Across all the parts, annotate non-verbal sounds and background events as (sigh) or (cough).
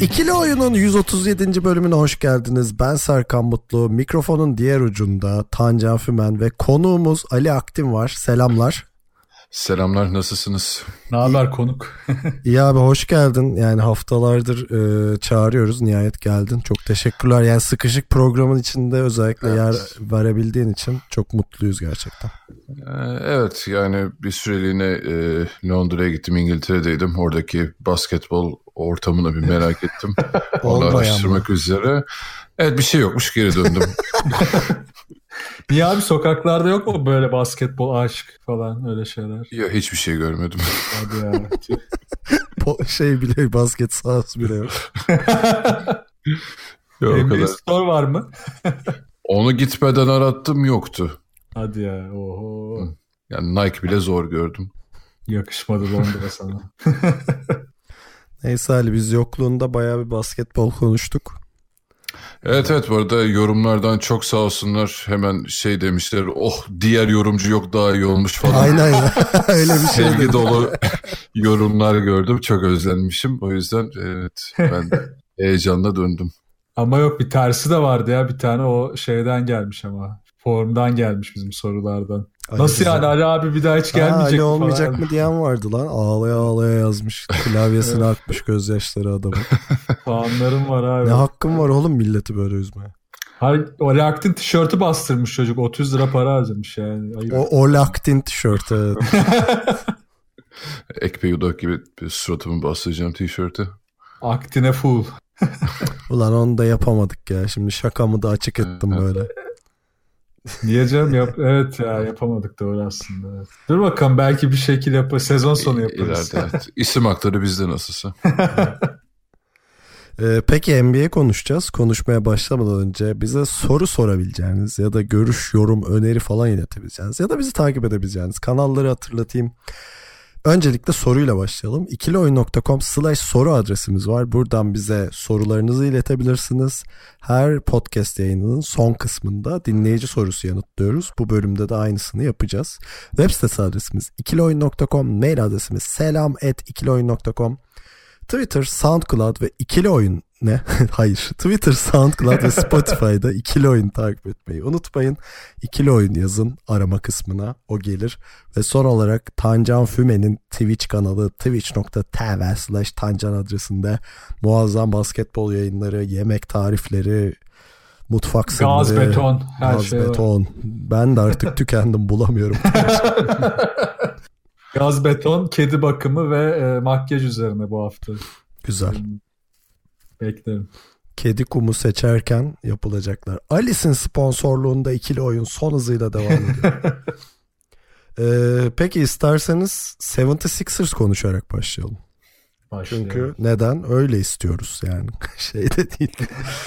İkili Oyun'un 137. bölümüne hoş geldiniz. Ben Serkan Mutlu. Mikrofonun diğer ucunda Tancan Fümen ve konuğumuz Ali Aktin var. Selamlar. Selamlar nasılsınız? Ne haber konuk? (laughs) İyi abi hoş geldin. Yani haftalardır e, çağırıyoruz. Nihayet geldin. Çok teşekkürler. Yani sıkışık programın içinde özellikle Evet. yer verebildiğin için çok mutluyuz gerçekten. Ee, evet yani bir süreliğine e, Londra'ya gittim İngiltere'deydim. Oradaki basketbol ortamını bir merak ettim. (laughs) Onu araştırmak üzere. Evet bir şey yokmuş geri döndüm. (laughs) Niye abi sokaklarda yok mu böyle basketbol aşk falan öyle şeyler? ya hiçbir şey görmedim. Hadi ya. (laughs) şey bile basket sahası bile yok. Ya, o NBA kadar. Store var mı? Onu gitmeden arattım yoktu. Hadi ya. Oho. Yani Nike bile zor gördüm. Yakışmadı Londra sana. Neyse Ali biz yokluğunda bayağı bir basketbol konuştuk. Evet evet bu arada yorumlardan çok sağ olsunlar. Hemen şey demişler oh diğer yorumcu yok daha iyi olmuş falan. Aynen ya. (laughs) Öyle bir şey. Sevgi dolu (laughs) yorumlar gördüm. Çok özlenmişim. O yüzden evet ben de (laughs) heyecanla döndüm. Ama yok bir tersi de vardı ya. Bir tane o şeyden gelmiş ama. Formdan gelmiş bizim sorulardan. Ali Nasıl bize- yani Ali abi bir daha hiç Aa, gelmeyecek Ali mi olmayacak falan. mı diyen vardı lan. Ağlaya ağlaya yazmış. (laughs) Klavyesine atmış gözyaşları adamı. (laughs) Puanlarım var abi. Ne hakkım var oğlum milleti böyle üzmeye. Har- o React'in tişörtü bastırmış çocuk. 30 lira para harcamış yani. Ayıp. O, o Laktin tişörtü. evet. (laughs) Ekpe Yudak gibi bir suratımı bastıracağım tişörtü. Aktine full. Ulan onu da yapamadık ya. Şimdi şakamı da açık ettim böyle. Niye canım? Yap evet ya yapamadık doğru aslında. Evet. Dur bakalım belki bir şekil yapar. Sezon sonu yaparız. İleride evet. İsim hakları bizde nasılsa. (laughs) Ee, peki NBA konuşacağız. Konuşmaya başlamadan önce bize soru sorabileceğiniz ya da görüş, yorum, öneri falan iletebileceğiniz ya da bizi takip edebileceğiniz kanalları hatırlatayım. Öncelikle soruyla başlayalım. ikilioyun.com slash soru adresimiz var. Buradan bize sorularınızı iletebilirsiniz. Her podcast yayınının son kısmında dinleyici sorusu yanıtlıyoruz. Bu bölümde de aynısını yapacağız. Web sitesi adresimiz ikilioyun.com, mail adresimiz selam at ikilioyun.com. Twitter, SoundCloud ve ikili oyun ne? (laughs) Hayır. Twitter, SoundCloud ve Spotify'da (laughs) ikili oyun takip etmeyi unutmayın. İkili oyun yazın arama kısmına o gelir. Ve son olarak Tancan Füme'nin Twitch kanalı twitch.tv slash tancan adresinde muazzam basketbol yayınları, yemek tarifleri, mutfak sırları, Gaz, beton, her gaz, şey var. beton. Ben de artık tükendim bulamıyorum. (laughs) Gaz beton, kedi bakımı ve e, makyaj üzerine bu hafta. Güzel. Beklerim. kedi kumu seçerken yapılacaklar. Alice'in sponsorluğunda ikili oyun son hızıyla devam ediyor. (laughs) Ee, peki isterseniz 76ers konuşarak başlayalım. Başlayalım. Çünkü neden? Öyle istiyoruz yani. (laughs) Şeyde değil. (laughs)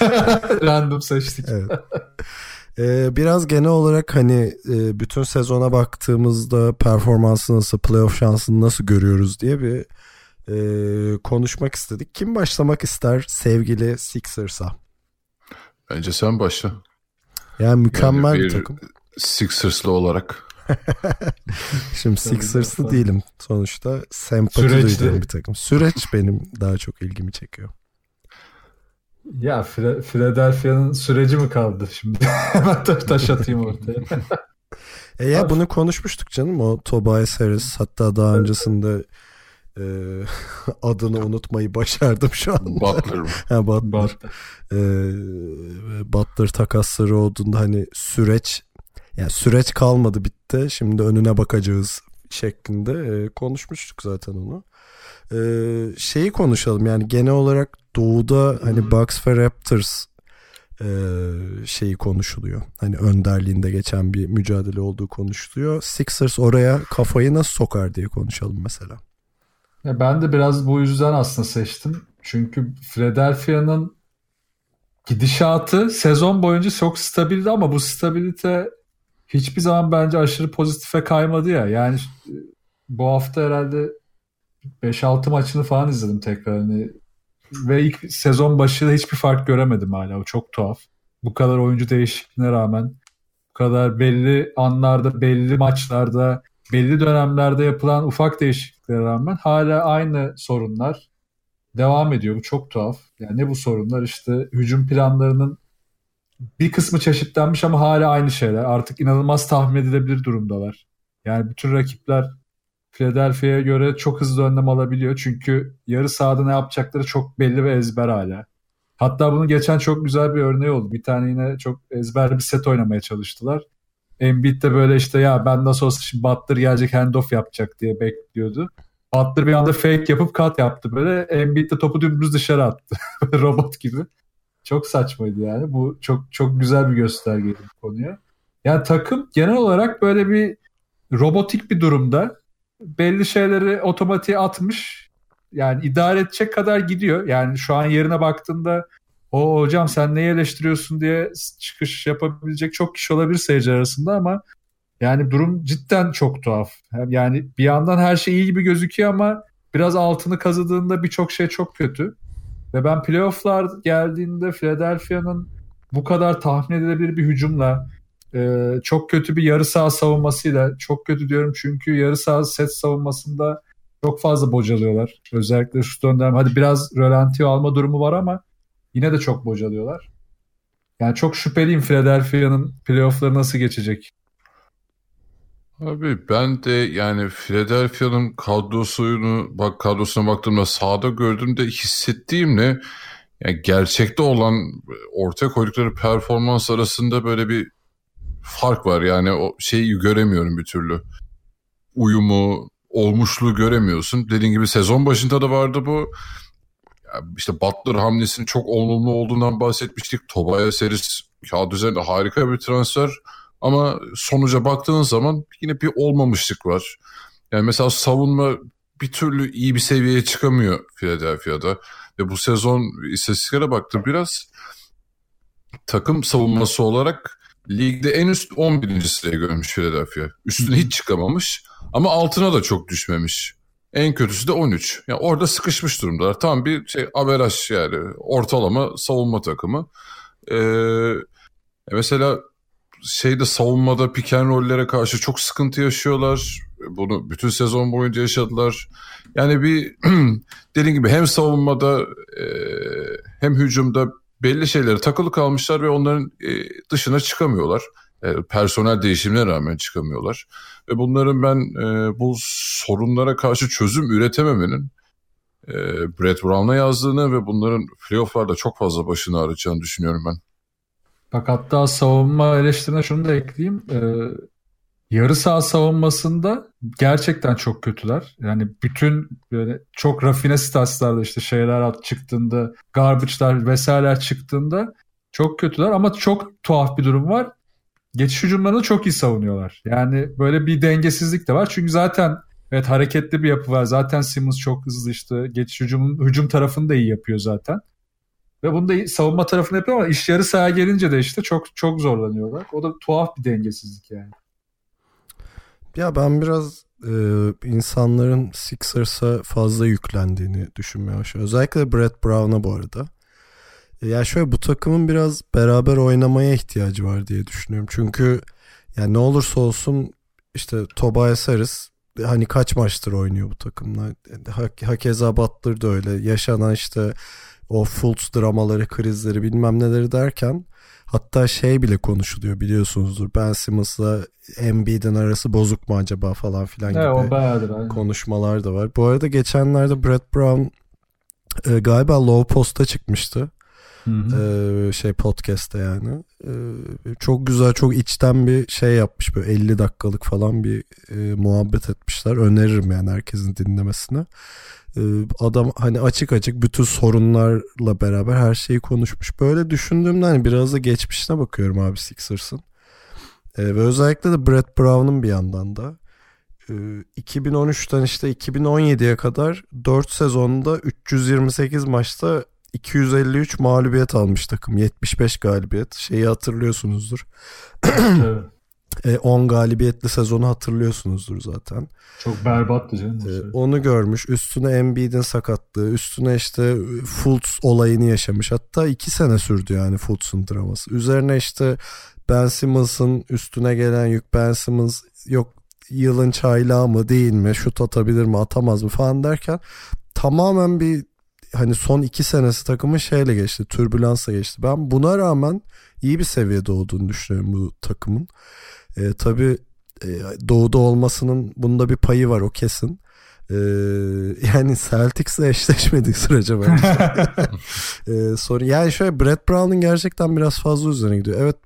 Random seçtik. Evet. Ee, biraz genel olarak hani e, bütün sezona baktığımızda performansı nasıl, playoff şansını nasıl görüyoruz diye bir e, konuşmak istedik. Kim başlamak ister sevgili Sixers'a? Bence sen başla. Yani mükemmel Yani bir bir takım. Sixers'lı olarak. (laughs) Şimdi Sixers'lı değilim. Sonuçta sempati Süreçli. duyduğum bir takım. Süreç benim daha çok ilgimi çekiyor. Ya Fre- Philadelphia'nın süreci mi kaldı şimdi? (laughs) Hemen ta- taş atayım ortaya. E ya bunu konuşmuştuk canım. O Tobias Harris hatta daha öncesinde e, (laughs) adını unutmayı başardım şu anda. Butler mı? (laughs) Ha, Butler. Bak, E, Butler takasları olduğunda hani süreç yani süreç kalmadı bitti. Şimdi önüne bakacağız şeklinde e, konuşmuştuk zaten onu. E, şeyi konuşalım yani genel olarak doğuda hani Bucks ve Raptors e, şeyi konuşuluyor. Hani önderliğinde geçen bir mücadele olduğu konuşuluyor. Sixers oraya kafayı nasıl sokar diye konuşalım mesela. Ya ben de biraz bu yüzden aslında seçtim. Çünkü Philadelphia'nın gidişatı sezon boyunca çok stabildi ama bu stabilite hiçbir zaman bence aşırı pozitife kaymadı ya. Yani bu hafta herhalde 5-6 maçını falan izledim tekrar. Hani ve ilk sezon başında hiçbir fark göremedim hala. O çok tuhaf. Bu kadar oyuncu değişikliğine rağmen bu kadar belli anlarda, belli maçlarda, belli dönemlerde yapılan ufak değişikliklere rağmen hala aynı sorunlar devam ediyor. Bu çok tuhaf. Yani ne bu sorunlar? İşte hücum planlarının bir kısmı çeşitlenmiş ama hala aynı şeyler. Artık inanılmaz tahmin edilebilir durumdalar. Yani bütün rakipler Philadelphia'ya göre çok hızlı önlem alabiliyor. Çünkü yarı sahada ne yapacakları çok belli ve ezber hala. Hatta bunu geçen çok güzel bir örneği oldu. Bir tane yine çok ezber bir set oynamaya çalıştılar. Embiid de böyle işte ya ben nasıl olsa şimdi Butler gelecek handoff yapacak diye bekliyordu. Butler bir anda fake yapıp kat yaptı böyle. Embiid de topu dümdüz dışarı attı. (laughs) Robot gibi. Çok saçmaydı yani. Bu çok çok güzel bir göstergeydi bu konuya. Yani takım genel olarak böyle bir robotik bir durumda. Belli şeyleri otomatiğe atmış. Yani idare edecek kadar gidiyor. Yani şu an yerine baktığında o hocam sen neyi eleştiriyorsun diye çıkış yapabilecek çok kişi olabilir seyirci arasında ama yani durum cidden çok tuhaf. Yani bir yandan her şey iyi gibi gözüküyor ama biraz altını kazıdığında birçok şey çok kötü. Ve ben playofflar geldiğinde Philadelphia'nın bu kadar tahmin edilebilir bir hücumla e, çok kötü bir yarı saha savunmasıyla çok kötü diyorum çünkü yarı saha set savunmasında çok fazla bocalıyorlar. Özellikle şu dönem hadi biraz rölantiyo alma durumu var ama yine de çok bocalıyorlar. Yani çok şüpheliyim Philadelphia'nın playoff'ları nasıl geçecek. Abi ben de yani Philadelphia'nın kadrosunu bak kadrosuna baktığımda sahada gördüğümde hissettiğimle yani gerçekte olan ortaya koydukları performans arasında böyle bir fark var. Yani o şeyi göremiyorum bir türlü. Uyumu, olmuşluğu göremiyorsun. Dediğin gibi sezon başında da vardı bu. Yani işte Butler hamlesinin çok olumlu olduğundan bahsetmiştik. Tobias Harris kağıt üzerinde harika bir transfer. Ama sonuca baktığın zaman yine bir olmamışlık var. Yani mesela savunma bir türlü iyi bir seviyeye çıkamıyor Philadelphia'da. Ve bu sezon istatistiklere baktım biraz. Takım savunması olarak ligde en üst 11. sıraya görmüş Philadelphia. Üstüne hiç çıkamamış ama altına da çok düşmemiş. En kötüsü de 13. Yani orada sıkışmış durumdalar. Tam bir şey averaj yani ortalama savunma takımı. Ee, mesela şeyde savunmada pick and roll'lere karşı çok sıkıntı yaşıyorlar. Bunu bütün sezon boyunca yaşadılar. Yani bir (clears throat) dediğim gibi hem savunmada e, hem hücumda belli şeylere takılı kalmışlar ve onların e, dışına çıkamıyorlar. E, personel değişimine rağmen çıkamıyorlar. Ve bunların ben e, bu sorunlara karşı çözüm üretememenin Brett Brown'a yazdığını ve bunların playofflarda çok fazla başını ağrıtacağını düşünüyorum ben. Bak hatta savunma eleştirine şunu da ekleyeyim. Yarı saha savunmasında gerçekten çok kötüler. Yani bütün böyle çok rafine statslarda işte şeyler at çıktığında, garbage'lar vesaireler çıktığında çok kötüler ama çok tuhaf bir durum var. Geçiş hücumlarını çok iyi savunuyorlar. Yani böyle bir dengesizlik de var. Çünkü zaten evet hareketli bir yapı var. Zaten Simmons çok hızlı işte geçiş hücum, hücum tarafını da iyi yapıyor zaten. Ve bunu da savunma tarafını yapıyor ama iş yarı sahaya gelince de işte çok çok zorlanıyorlar. O da tuhaf bir dengesizlik yani. Ya ben biraz e, insanların Sixers'a fazla yüklendiğini düşünmeye. Özellikle Brett Brown'a bu arada. E, ya şöyle bu takımın biraz beraber oynamaya ihtiyacı var diye düşünüyorum. Çünkü yani ne olursa olsun işte Tobias Harris hani kaç maçtır oynuyor bu takımlar. Hakeza Butler da öyle. Yaşanan işte o Fultz dramaları, krizleri bilmem neleri derken hatta şey bile konuşuluyor biliyorsunuzdur. Ben Simmons'la Embiid'in arası bozuk mu acaba falan filan gibi o bayağıdır, konuşmalar da var. Bu arada geçenlerde Brett Brown e, galiba Low Post'a çıkmıştı. Ee, şey podcast'te yani. Ee, çok güzel, çok içten bir şey yapmış böyle 50 dakikalık falan bir e, muhabbet etmişler. Öneririm yani herkesin dinlemesine. Ee, adam hani açık açık bütün sorunlarla beraber her şeyi konuşmuş. Böyle düşündüğümde hani biraz da geçmişine bakıyorum abi Sixers'ın. Ee, ve özellikle de Brett Brown'un bir yandan da. 2013'ten işte 2017'ye kadar 4 sezonda 328 maçta 253 mağlubiyet almış takım. 75 galibiyet. Şeyi hatırlıyorsunuzdur. evet. E, 10 galibiyetli sezonu hatırlıyorsunuzdur zaten. Çok berbattı canım. E, onu görmüş. Üstüne Embiid'in sakatlığı. Üstüne işte Fultz olayını yaşamış. Hatta 2 sene sürdü yani Fultz'un draması. Üzerine işte Ben Simmons'ın üstüne gelen yük. Ben Simmons yok yılın çaylağı mı değil mi? Şut atabilir mi atamaz mı falan derken tamamen bir hani son iki senesi takımın şeyle geçti. Türbülansla geçti. Ben buna rağmen iyi bir seviyede olduğunu düşünüyorum bu takımın. E, tabii e, doğuda olmasının bunda bir payı var o kesin. Ee, (laughs) yani Celtics'le eşleşmediği sürece bence. ee, (laughs) sorun yani şöyle Brett Brown'un gerçekten biraz fazla üzerine gidiyor. Evet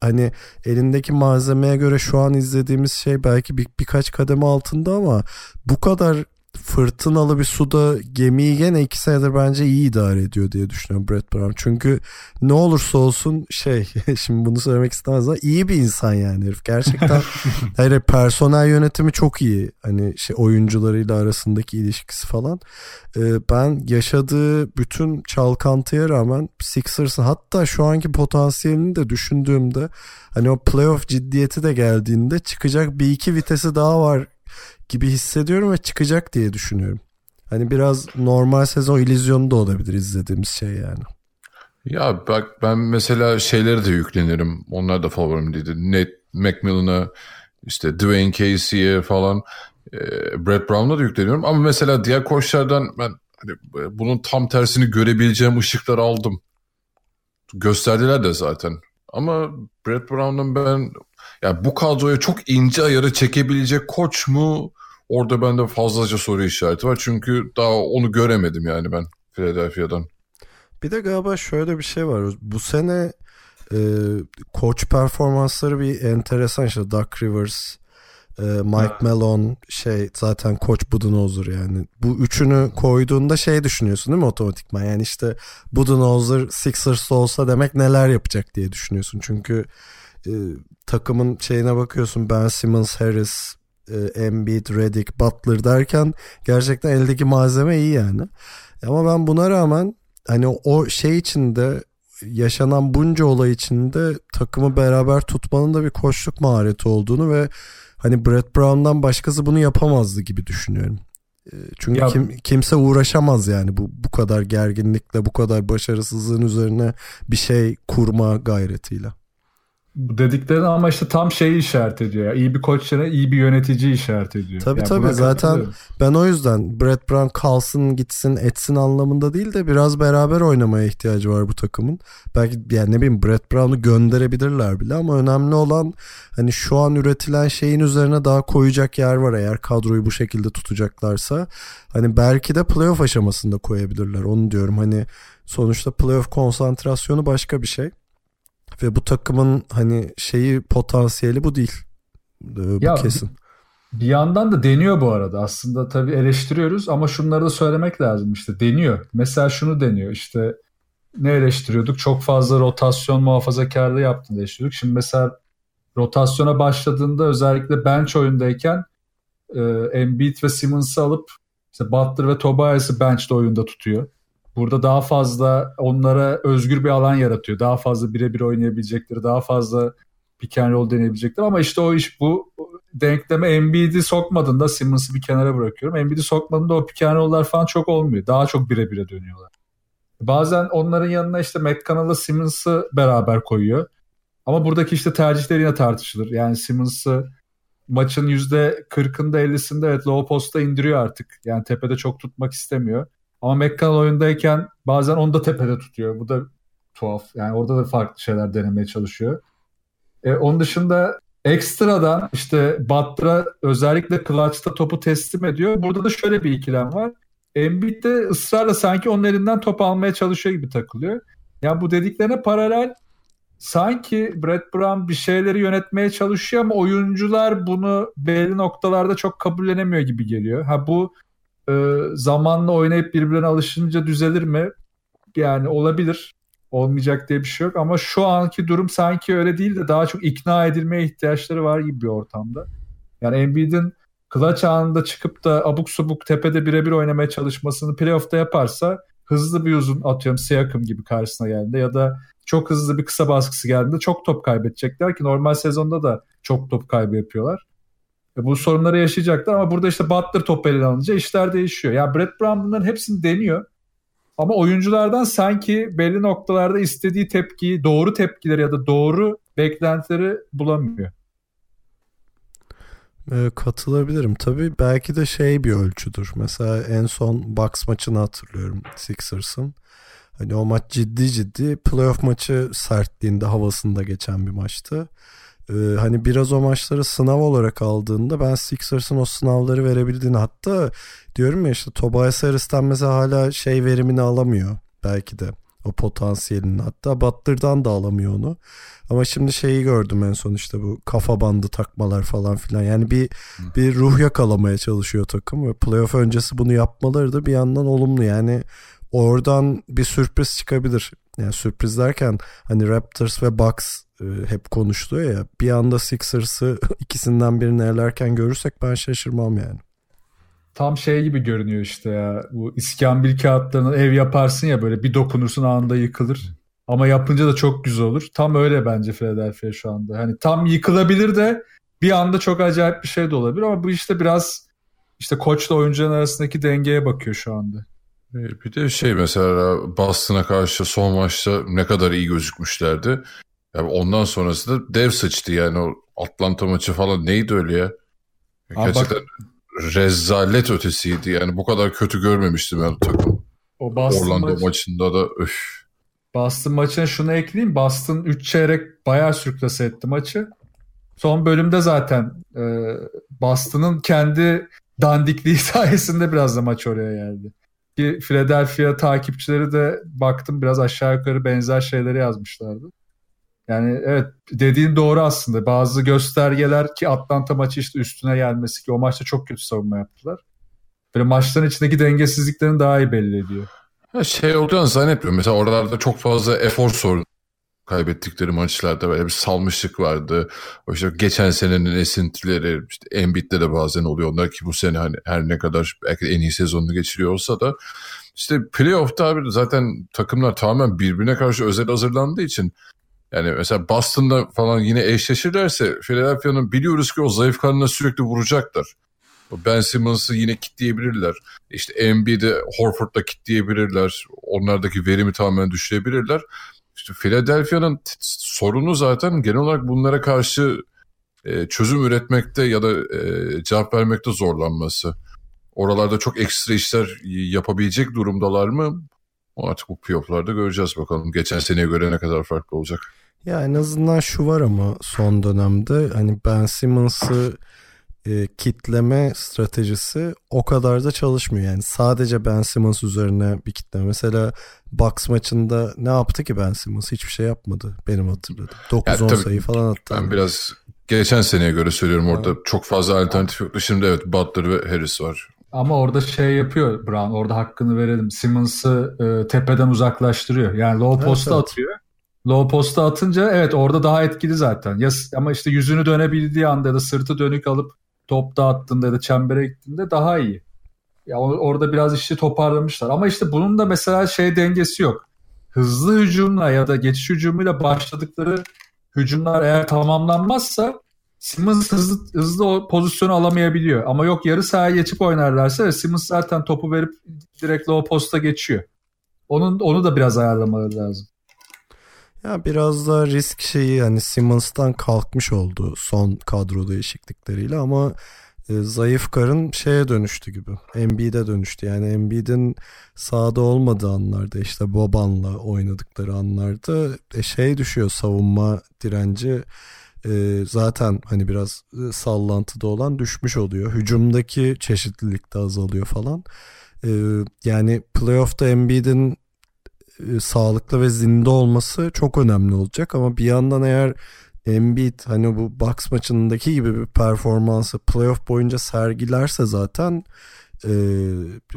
hani elindeki malzemeye göre şu an izlediğimiz şey belki bir, birkaç kademe altında ama bu kadar fırtınalı bir suda gemiyi gene iki senedir bence iyi idare ediyor diye düşünüyorum Brett Brown. Çünkü ne olursa olsun şey (laughs) şimdi bunu söylemek istemez ama iyi bir insan yani herif. Gerçekten (laughs) hayır personel yönetimi çok iyi. Hani şey oyuncularıyla arasındaki ilişkisi falan. Ee, ben yaşadığı bütün çalkantıya rağmen Sixers'ın hatta şu anki potansiyelini de düşündüğümde hani o playoff ciddiyeti de geldiğinde çıkacak bir iki vitesi daha var gibi hissediyorum ve çıkacak diye düşünüyorum. Hani biraz normal sezon illüzyonu da olabilir izlediğimiz şey yani. Ya bak ben mesela şeyleri de yüklenirim. Onlar da favorim dedi. Ned McMillan'a işte Dwayne Casey'e falan e, Brett Brown'a da yükleniyorum. Ama mesela diğer koçlardan ben hani bunun tam tersini görebileceğim ışıklar aldım. Gösterdiler de zaten. Ama Brett Brown'un ben yani bu kadroya çok ince ayarı çekebilecek koç mu? Orada bende fazlaca soru işareti var. Çünkü daha onu göremedim yani ben Philadelphia'dan. Bir de galiba şöyle bir şey var. Bu sene e, koç performansları bir enteresan işte Doug Rivers, e, Mike Malone şey zaten koç Budenholzer yani. Bu üçünü koyduğunda şey düşünüyorsun değil mi otomatikman? Yani işte Budenholzer Sixers olsa demek neler yapacak diye düşünüyorsun. Çünkü e, takımın şeyine bakıyorsun Ben Simmons, Harris, e, Embiid, Redick, Butler derken gerçekten eldeki malzeme iyi yani. Ama ben buna rağmen hani o şey içinde yaşanan bunca olay içinde takımı beraber tutmanın da bir koşluk mahareti olduğunu ve hani Brett Brown'dan başkası bunu yapamazdı gibi düşünüyorum. E, çünkü ya, kim, kimse uğraşamaz yani bu bu kadar gerginlikle, bu kadar başarısızlığın üzerine bir şey kurma gayretiyle. Bu ama işte tam şeyi işaret ediyor. Ya. İyi bir koç yerine iyi bir yönetici işaret ediyor. Tabii yani tabii zaten ben o yüzden Brett Brown kalsın gitsin etsin anlamında değil de biraz beraber oynamaya ihtiyacı var bu takımın. Belki yani ne bileyim Brett Brown'u gönderebilirler bile ama önemli olan hani şu an üretilen şeyin üzerine daha koyacak yer var eğer kadroyu bu şekilde tutacaklarsa. Hani belki de playoff aşamasında koyabilirler onu diyorum hani sonuçta playoff konsantrasyonu başka bir şey. Ve bu takımın hani şeyi potansiyeli bu değil. Ee, bu ya, kesin. Bir yandan da deniyor bu arada. Aslında tabii eleştiriyoruz ama şunları da söylemek lazım işte deniyor. Mesela şunu deniyor işte ne eleştiriyorduk? Çok fazla rotasyon muhafazakarlığı yaptığını eleştiriyorduk. Şimdi mesela rotasyona başladığında özellikle bench oyundayken e, Embiid ve Simmons'ı alıp işte Butler ve Tobias'ı bench'te oyunda tutuyor. Burada daha fazla onlara özgür bir alan yaratıyor. Daha fazla birebir oynayabilecekleri, daha fazla pick and roll deneyebilecekler. Ama işte o iş bu denkleme Embiid'i sokmadığında Simmons'ı bir kenara bırakıyorum. Embiid'i sokmadığında o pick and roll'lar falan çok olmuyor. Daha çok birebire dönüyorlar. Bazen onların yanına işte McConnell'la Simmons'ı beraber koyuyor. Ama buradaki işte tercihler yine tartışılır. Yani Simmons'ı maçın %40'ında 50'sinde evet low post'a indiriyor artık. Yani tepede çok tutmak istemiyor. Ama McConnell oyundayken bazen onu da tepede tutuyor. Bu da tuhaf. Yani orada da farklı şeyler denemeye çalışıyor. E, onun dışında ekstradan işte Butler'a özellikle clutch'ta topu teslim ediyor. Burada da şöyle bir ikilem var. Embiid de ısrarla sanki onun elinden top almaya çalışıyor gibi takılıyor. Yani bu dediklerine paralel sanki Brett Brown bir şeyleri yönetmeye çalışıyor ama oyuncular bunu belli noktalarda çok kabullenemiyor gibi geliyor. Ha bu e, zamanla oynayıp birbirine alışınca düzelir mi? Yani olabilir. Olmayacak diye bir şey yok ama şu anki durum sanki öyle değil de daha çok ikna edilmeye ihtiyaçları var gibi bir ortamda. Yani Embiid'in clutch anında çıkıp da abuk subuk tepede birebir oynamaya çalışmasını playoff'ta yaparsa hızlı bir uzun atıyorum Siakam gibi karşısına geldi ya da çok hızlı bir kısa baskısı geldiğinde çok top kaybedecekler ki normal sezonda da çok top kaybı yapıyorlar. E bu sorunları yaşayacaklar ama burada işte Butler top eline alınca işler değişiyor. Ya Brett Brown bunların hepsini deniyor. Ama oyunculardan sanki belli noktalarda istediği tepkiyi, doğru tepkileri ya da doğru beklentileri bulamıyor. E, katılabilirim. Tabii belki de şey bir ölçüdür. Mesela en son Bucks maçını hatırlıyorum Sixers'ın. Hani o maç ciddi ciddi playoff maçı sertliğinde havasında geçen bir maçtı. Ee, hani biraz o maçları sınav olarak aldığında ben Sixers'ın o sınavları verebildiğini hatta diyorum ya işte Tobias Harris'ten mesela hala şey verimini alamıyor belki de o potansiyelini hatta Butler'dan da alamıyor onu. Ama şimdi şeyi gördüm en son işte bu kafa bandı takmalar falan filan. Yani bir bir ruh yakalamaya çalışıyor takım ve playoff öncesi bunu yapmaları da bir yandan olumlu. Yani oradan bir sürpriz çıkabilir. Yani sürpriz derken hani Raptors ve Bucks hep konuşuluyor ya. Bir anda Sixers'ı (laughs) ikisinden birini elerken görürsek ben şaşırmam yani. Tam şey gibi görünüyor işte ya. Bu iskambil kağıtlarını ev yaparsın ya böyle bir dokunursun anında yıkılır. Ama yapınca da çok güzel olur. Tam öyle bence Philadelphia şu anda. Hani tam yıkılabilir de bir anda çok acayip bir şey de olabilir ama bu işte biraz işte koçla oyuncuların arasındaki dengeye bakıyor şu anda. E, bir de şey mesela Boston'a karşı son maçta ne kadar iyi gözükmüşlerdi. Yani ondan sonrası da dev sıçtı yani o Atlanta maçı falan neydi öyle ya? Aa, Gerçekten bak, rezalet ötesiydi yani bu kadar kötü görmemiştim ben takım. O Boston Orlando maçı, maçında da öf. Boston maçına şunu ekleyeyim. Boston 3 çeyrek bayağı sürklase etti maçı. Son bölümde zaten e, Boston'ın kendi dandikliği (laughs) sayesinde biraz da maç oraya geldi. Ki Philadelphia takipçileri de baktım biraz aşağı yukarı benzer şeyleri yazmışlardı. Yani evet dediğin doğru aslında. Bazı göstergeler ki Atlanta maçı işte üstüne gelmesi ki o maçta çok kötü savunma yaptılar. Böyle maçların içindeki dengesizliklerini daha iyi belli ediyor. Şey olduğunu zannetmiyorum. Mesela oralarda çok fazla efor sorun kaybettikleri maçlarda böyle bir salmışlık vardı. İşte geçen senenin esintileri işte Embiid'de de bazen oluyor. Onlar ki bu sene hani her ne kadar belki en iyi sezonunu geçiriyor olsa da işte playoff'ta abi zaten takımlar tamamen birbirine karşı özel hazırlandığı için yani mesela Boston'da falan yine eşleşirlerse Philadelphia'nın biliyoruz ki o zayıf karnına sürekli vuracaklar. Ben Simmons'ı yine kitleyebilirler. İşte Embiid'i Horford'da kitleyebilirler. Onlardaki verimi tamamen düşürebilirler. İşte Philadelphia'nın sorunu zaten genel olarak bunlara karşı e, çözüm üretmekte ya da e, cevap vermekte zorlanması. Oralarda çok ekstra işler yapabilecek durumdalar mı? Artık bu playoff'larda göreceğiz bakalım. Geçen seneye göre ne kadar farklı olacak. Ya en azından şu var ama son dönemde hani Ben Simmons'ı e, kitleme stratejisi o kadar da çalışmıyor. Yani sadece Ben Simmons üzerine bir kitleme. Mesela Bucks maçında ne yaptı ki Ben Simmons? Hiçbir şey yapmadı benim hatırladığım. 9-10 yani sayı falan attı. Ben biraz geçen seneye göre söylüyorum orada evet. çok fazla alternatif yoktu. Şimdi evet Butler ve Harris var. Ama orada şey yapıyor Brown. Orada hakkını verelim. Simmons'ı e, tepeden uzaklaştırıyor. Yani low post'a evet, atıyor. Low post'a atınca evet orada daha etkili zaten. Ya, ama işte yüzünü dönebildiği anda ya da sırtı dönük alıp top dağıttığında ya da çembere gittiğinde daha iyi. Ya orada biraz işi toparlamışlar. Ama işte bunun da mesela şey dengesi yok. Hızlı hücumla ya da geçiş hücumuyla başladıkları hücumlar eğer tamamlanmazsa Simmons hızlı, hızlı o pozisyonu alamayabiliyor. Ama yok yarı sahaya geçip oynarlarsa ve Simmons zaten topu verip direkt o posta geçiyor. Onun onu da biraz ayarlamaları lazım. Ya biraz da risk şeyi hani Simmons'tan kalkmış oldu son kadro değişiklikleriyle ama e, zayıf karın şeye dönüştü gibi. Embiid'e dönüştü. Yani Embiid'in sahada olmadığı anlarda işte Boban'la oynadıkları anlarda e, şey düşüyor savunma direnci e, zaten hani biraz e, sallantıda olan düşmüş oluyor. Hücumdaki çeşitlilik de azalıyor falan. E, yani playoff'ta Embiid'in e, sağlıklı ve zinde olması çok önemli olacak ama bir yandan eğer Embiid hani bu Bucks maçındaki gibi bir performansı playoff boyunca sergilerse zaten e,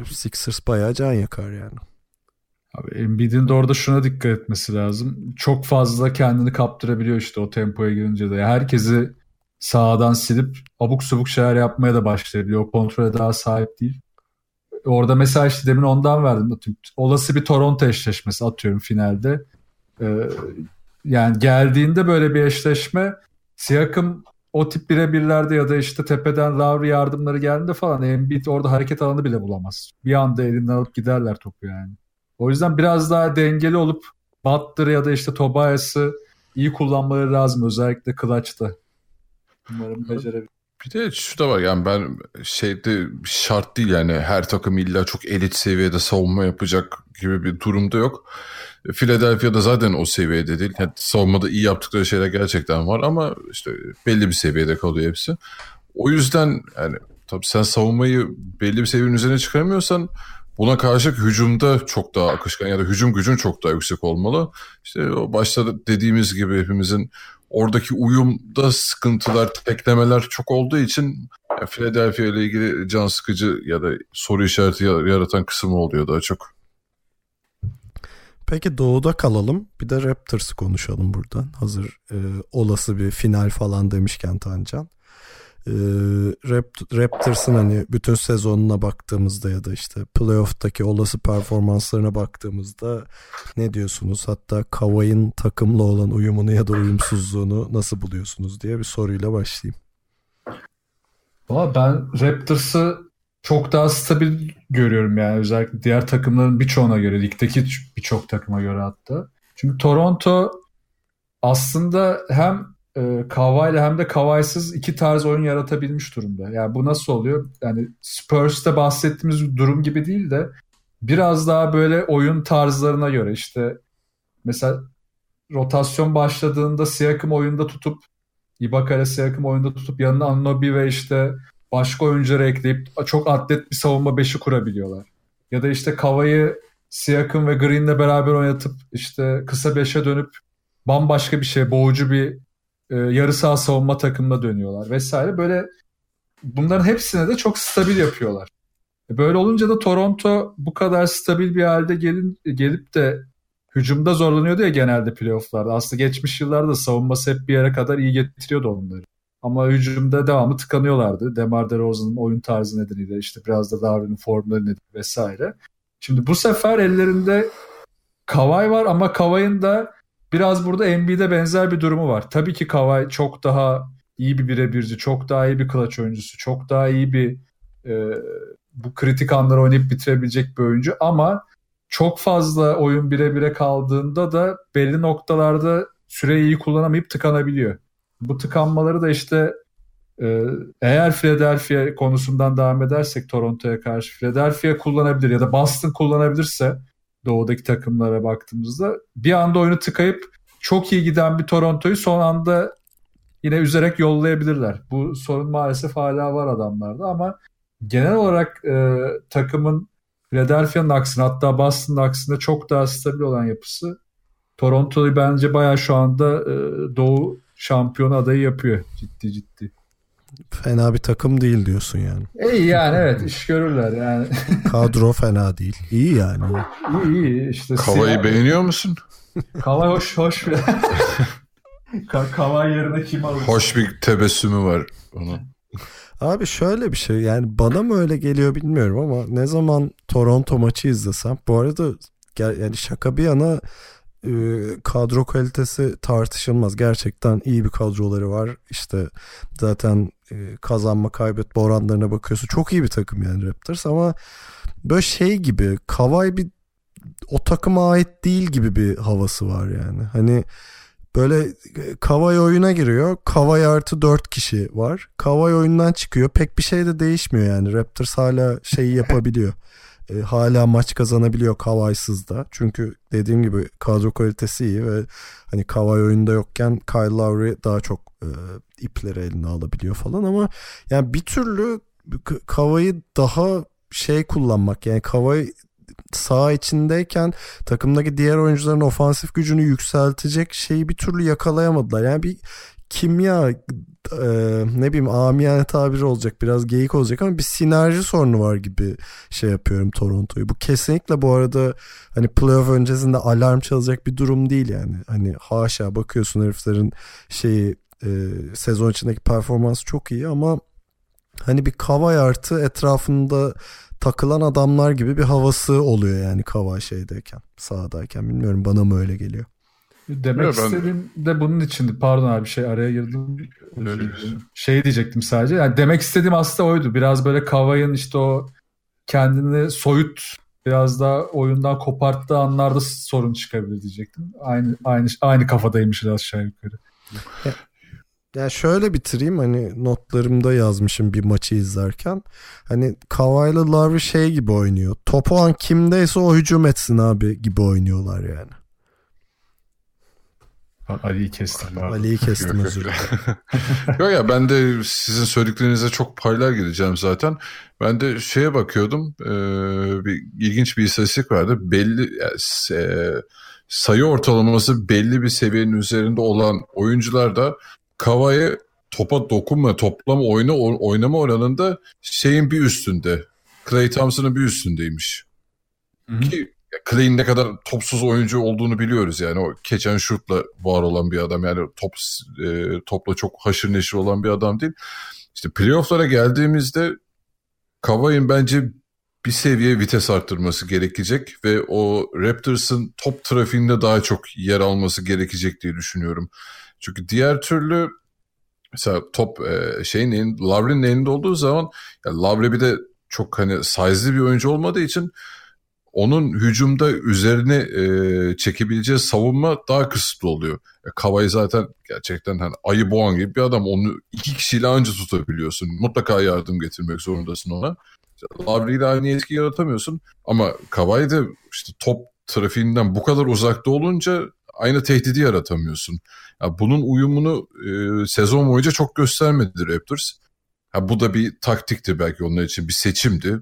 Sixers bayağı can yakar yani. Abi Embiid'in de orada şuna dikkat etmesi lazım. Çok fazla kendini kaptırabiliyor işte o tempoya girince de. Herkesi sağdan silip abuk subuk şeyler yapmaya da başlayabiliyor. O kontrole daha sahip değil. Orada mesela işte demin ondan verdim. Olası bir Toronto eşleşmesi atıyorum finalde. Ee, yani geldiğinde böyle bir eşleşme Siakam o tip birebirlerde ya da işte tepeden Lowry yardımları geldiğinde falan Embiid orada hareket alanı bile bulamaz. Bir anda elinden alıp giderler topu yani. O yüzden biraz daha dengeli olup Butler ya da işte Tobias'ı iyi kullanmaları lazım özellikle clutch'ta. Umarım becerebilir. Bir de şu da var yani ben şeyde şart değil yani her takım illa çok elit seviyede savunma yapacak gibi bir durumda yok. Philadelphia'da zaten o seviyede değil. Yani savunmada iyi yaptıkları şeyler gerçekten var ama işte belli bir seviyede kalıyor hepsi. O yüzden yani tabii sen savunmayı belli bir seviyenin üzerine çıkaramıyorsan buna karşılık hücumda çok daha akışkan ya da hücum gücün çok daha yüksek olmalı. İşte başta dediğimiz gibi hepimizin oradaki uyumda sıkıntılar, teklemeler çok olduğu için Philadelphia ile ilgili can sıkıcı ya da soru işareti yaratan kısmı oluyor daha çok. Peki doğuda kalalım. Bir de Raptors'ı konuşalım buradan. Hazır e, olası bir final falan demişken Tancan. E, Raptors'ın hani bütün sezonuna baktığımızda ya da işte playoff'taki olası performanslarına baktığımızda ne diyorsunuz? Hatta Kawhi'nin takımla olan uyumunu ya da uyumsuzluğunu nasıl buluyorsunuz diye bir soruyla başlayayım. Valla ben Raptors'ı çok daha stabil görüyorum yani özellikle diğer takımların birçoğuna göre ligdeki birçok takıma göre hatta. Çünkü Toronto aslında hem e, ile hem de Kawhi'sız iki tarz oyun yaratabilmiş durumda. Yani bu nasıl oluyor? Yani Spurs'te bahsettiğimiz durum gibi değil de biraz daha böyle oyun tarzlarına göre işte mesela rotasyon başladığında Siakam oyunda tutup Ibaka Siakam oyunda tutup yanına Anunoby ve işte başka oyuncuları ekleyip çok atlet bir savunma beşi kurabiliyorlar. Ya da işte Kava'yı Siakam ve Green'le beraber oynatıp işte kısa beşe dönüp bambaşka bir şey, boğucu bir e, yarı saha savunma takımına dönüyorlar vesaire. Böyle bunların hepsine de çok stabil yapıyorlar. E, böyle olunca da Toronto bu kadar stabil bir halde gelin, gelip de hücumda zorlanıyordu ya genelde playofflarda. Aslında geçmiş yıllarda savunması hep bir yere kadar iyi getiriyordu onları. Ama hücumda devamlı tıkanıyorlardı. Demar DeRozan'ın oyun tarzı nedeniyle işte biraz da Darwin'in formları nedeniyle vesaire. Şimdi bu sefer ellerinde Kawhi var ama Kawhi'nin da biraz burada Embiid'e benzer bir durumu var. Tabii ki Kawhi çok daha iyi bir birebirci, çok daha iyi bir clutch oyuncusu, çok daha iyi bir e, bu kritik anları oynayıp bitirebilecek bir oyuncu ama çok fazla oyun bire kaldığında da belli noktalarda süreyi iyi kullanamayıp tıkanabiliyor. Bu tıkanmaları da işte e, eğer Philadelphia konusundan devam edersek Toronto'ya karşı Philadelphia kullanabilir ya da Boston kullanabilirse doğudaki takımlara baktığımızda bir anda oyunu tıkayıp çok iyi giden bir Toronto'yu son anda yine üzerek yollayabilirler. Bu sorun maalesef hala var adamlarda ama genel olarak e, takımın Philadelphia'nın aksine hatta Boston'ın aksine çok daha stabil olan yapısı Toronto'yu bence bayağı şu anda e, Doğu şampiyon adayı yapıyor ciddi ciddi. Fena bir takım değil diyorsun yani. İyi yani evet iş görürler yani. (laughs) Kadro fena değil. İyi yani. İyi iyi işte. Kavayı beğeniyor musun? Kavay hoş hoş bir. (laughs) Kavay yerine kim alır? Hoş bir tebessümü var onun. Abi şöyle bir şey yani bana mı öyle geliyor bilmiyorum ama ne zaman Toronto maçı izlesem bu arada yani şaka bir yana e, kadro kalitesi tartışılmaz. Gerçekten iyi bir kadroları var. İşte zaten e, kazanma kaybetme oranlarına bakıyorsun. Çok iyi bir takım yani Raptors ama böyle şey gibi Kavay bir o takıma ait değil gibi bir havası var yani. Hani böyle Kavay oyuna giriyor. Kavay artı 4 kişi var. Kavay oyundan çıkıyor. Pek bir şey de değişmiyor yani. Raptors hala şeyi yapabiliyor (laughs) e, hala maç kazanabiliyor Kavay'sız da. Çünkü dediğim gibi kadro kalitesi iyi ve hani Kavay oyunda yokken Kyle Lowry daha çok e, ipleri eline alabiliyor falan ama yani bir türlü Kavay'ı daha şey kullanmak yani Kavay sağ içindeyken takımdaki diğer oyuncuların ofansif gücünü yükseltecek şeyi bir türlü yakalayamadılar. Yani bir kimya e, ne bileyim amiyane tabiri olacak biraz geyik olacak ama bir sinerji sorunu var gibi şey yapıyorum Toronto'yu. Bu kesinlikle bu arada hani playoff öncesinde alarm çalacak bir durum değil yani. Hani haşa bakıyorsun heriflerin şeyi e, sezon içindeki performans çok iyi ama hani bir kavay artı etrafında takılan adamlar gibi bir havası oluyor yani Kava şeydeyken sahadayken bilmiyorum bana mı öyle geliyor. Demek ben... istediğim de bunun içindi. Pardon abi şey araya girdim. Şey diyecektim sadece. Yani demek istediğim aslında oydu. Biraz böyle Kavay'ın işte o kendini soyut biraz daha oyundan koparttığı anlarda sorun çıkabilir diyecektim. Aynı aynı aynı kafadaymış biraz aşağı yukarı. Ya, yani şöyle bitireyim hani notlarımda yazmışım bir maçı izlerken. Hani Kavay'la Larry şey gibi oynuyor. Topu an kimdeyse o hücum etsin abi gibi oynuyorlar yani. Ali'yi kestim. Ali'yi kestim özür dilerim. (laughs) Yok ya ben de sizin söylediklerinize çok paylar gireceğim zaten. Ben de şeye bakıyordum. E, bir ilginç bir istatistik vardı. Belli e, sayı ortalaması belli bir seviyenin üzerinde olan oyuncular da Kava'yı topa dokunma, toplama oyunu oynama oranında şeyin bir üstünde. Clay Thompson'ın bir üstündeymiş. Hı-hı. Ki Clay'in ne kadar topsuz oyuncu olduğunu biliyoruz yani. O keçen şutla var olan bir adam. Yani top e, topla çok haşır neşir olan bir adam değil. İşte playoff'lara geldiğimizde Kavai'nin bence bir seviye vites arttırması gerekecek ve o Raptors'ın top trafiğinde daha çok yer alması gerekecek diye düşünüyorum. Çünkü diğer türlü mesela top e, şeyin elinde, Lavre'nin elinde olduğu zaman ya Lavre bir de çok hani size'li bir oyuncu olmadığı için onun hücumda üzerine e, çekebileceği savunma daha kısıtlı oluyor. E, Kavay zaten gerçekten hani ayı boğan gibi bir adam. Onu iki kişiyle anca tutabiliyorsun. Mutlaka yardım getirmek zorundasın ona. Lavri ile aynı etki yaratamıyorsun. Ama Kavay da işte top trafiğinden bu kadar uzakta olunca aynı tehdidi yaratamıyorsun. Ya bunun uyumunu e, sezon boyunca çok göstermedi Raptors. Ha, bu da bir taktikti belki onlar için bir seçimdi.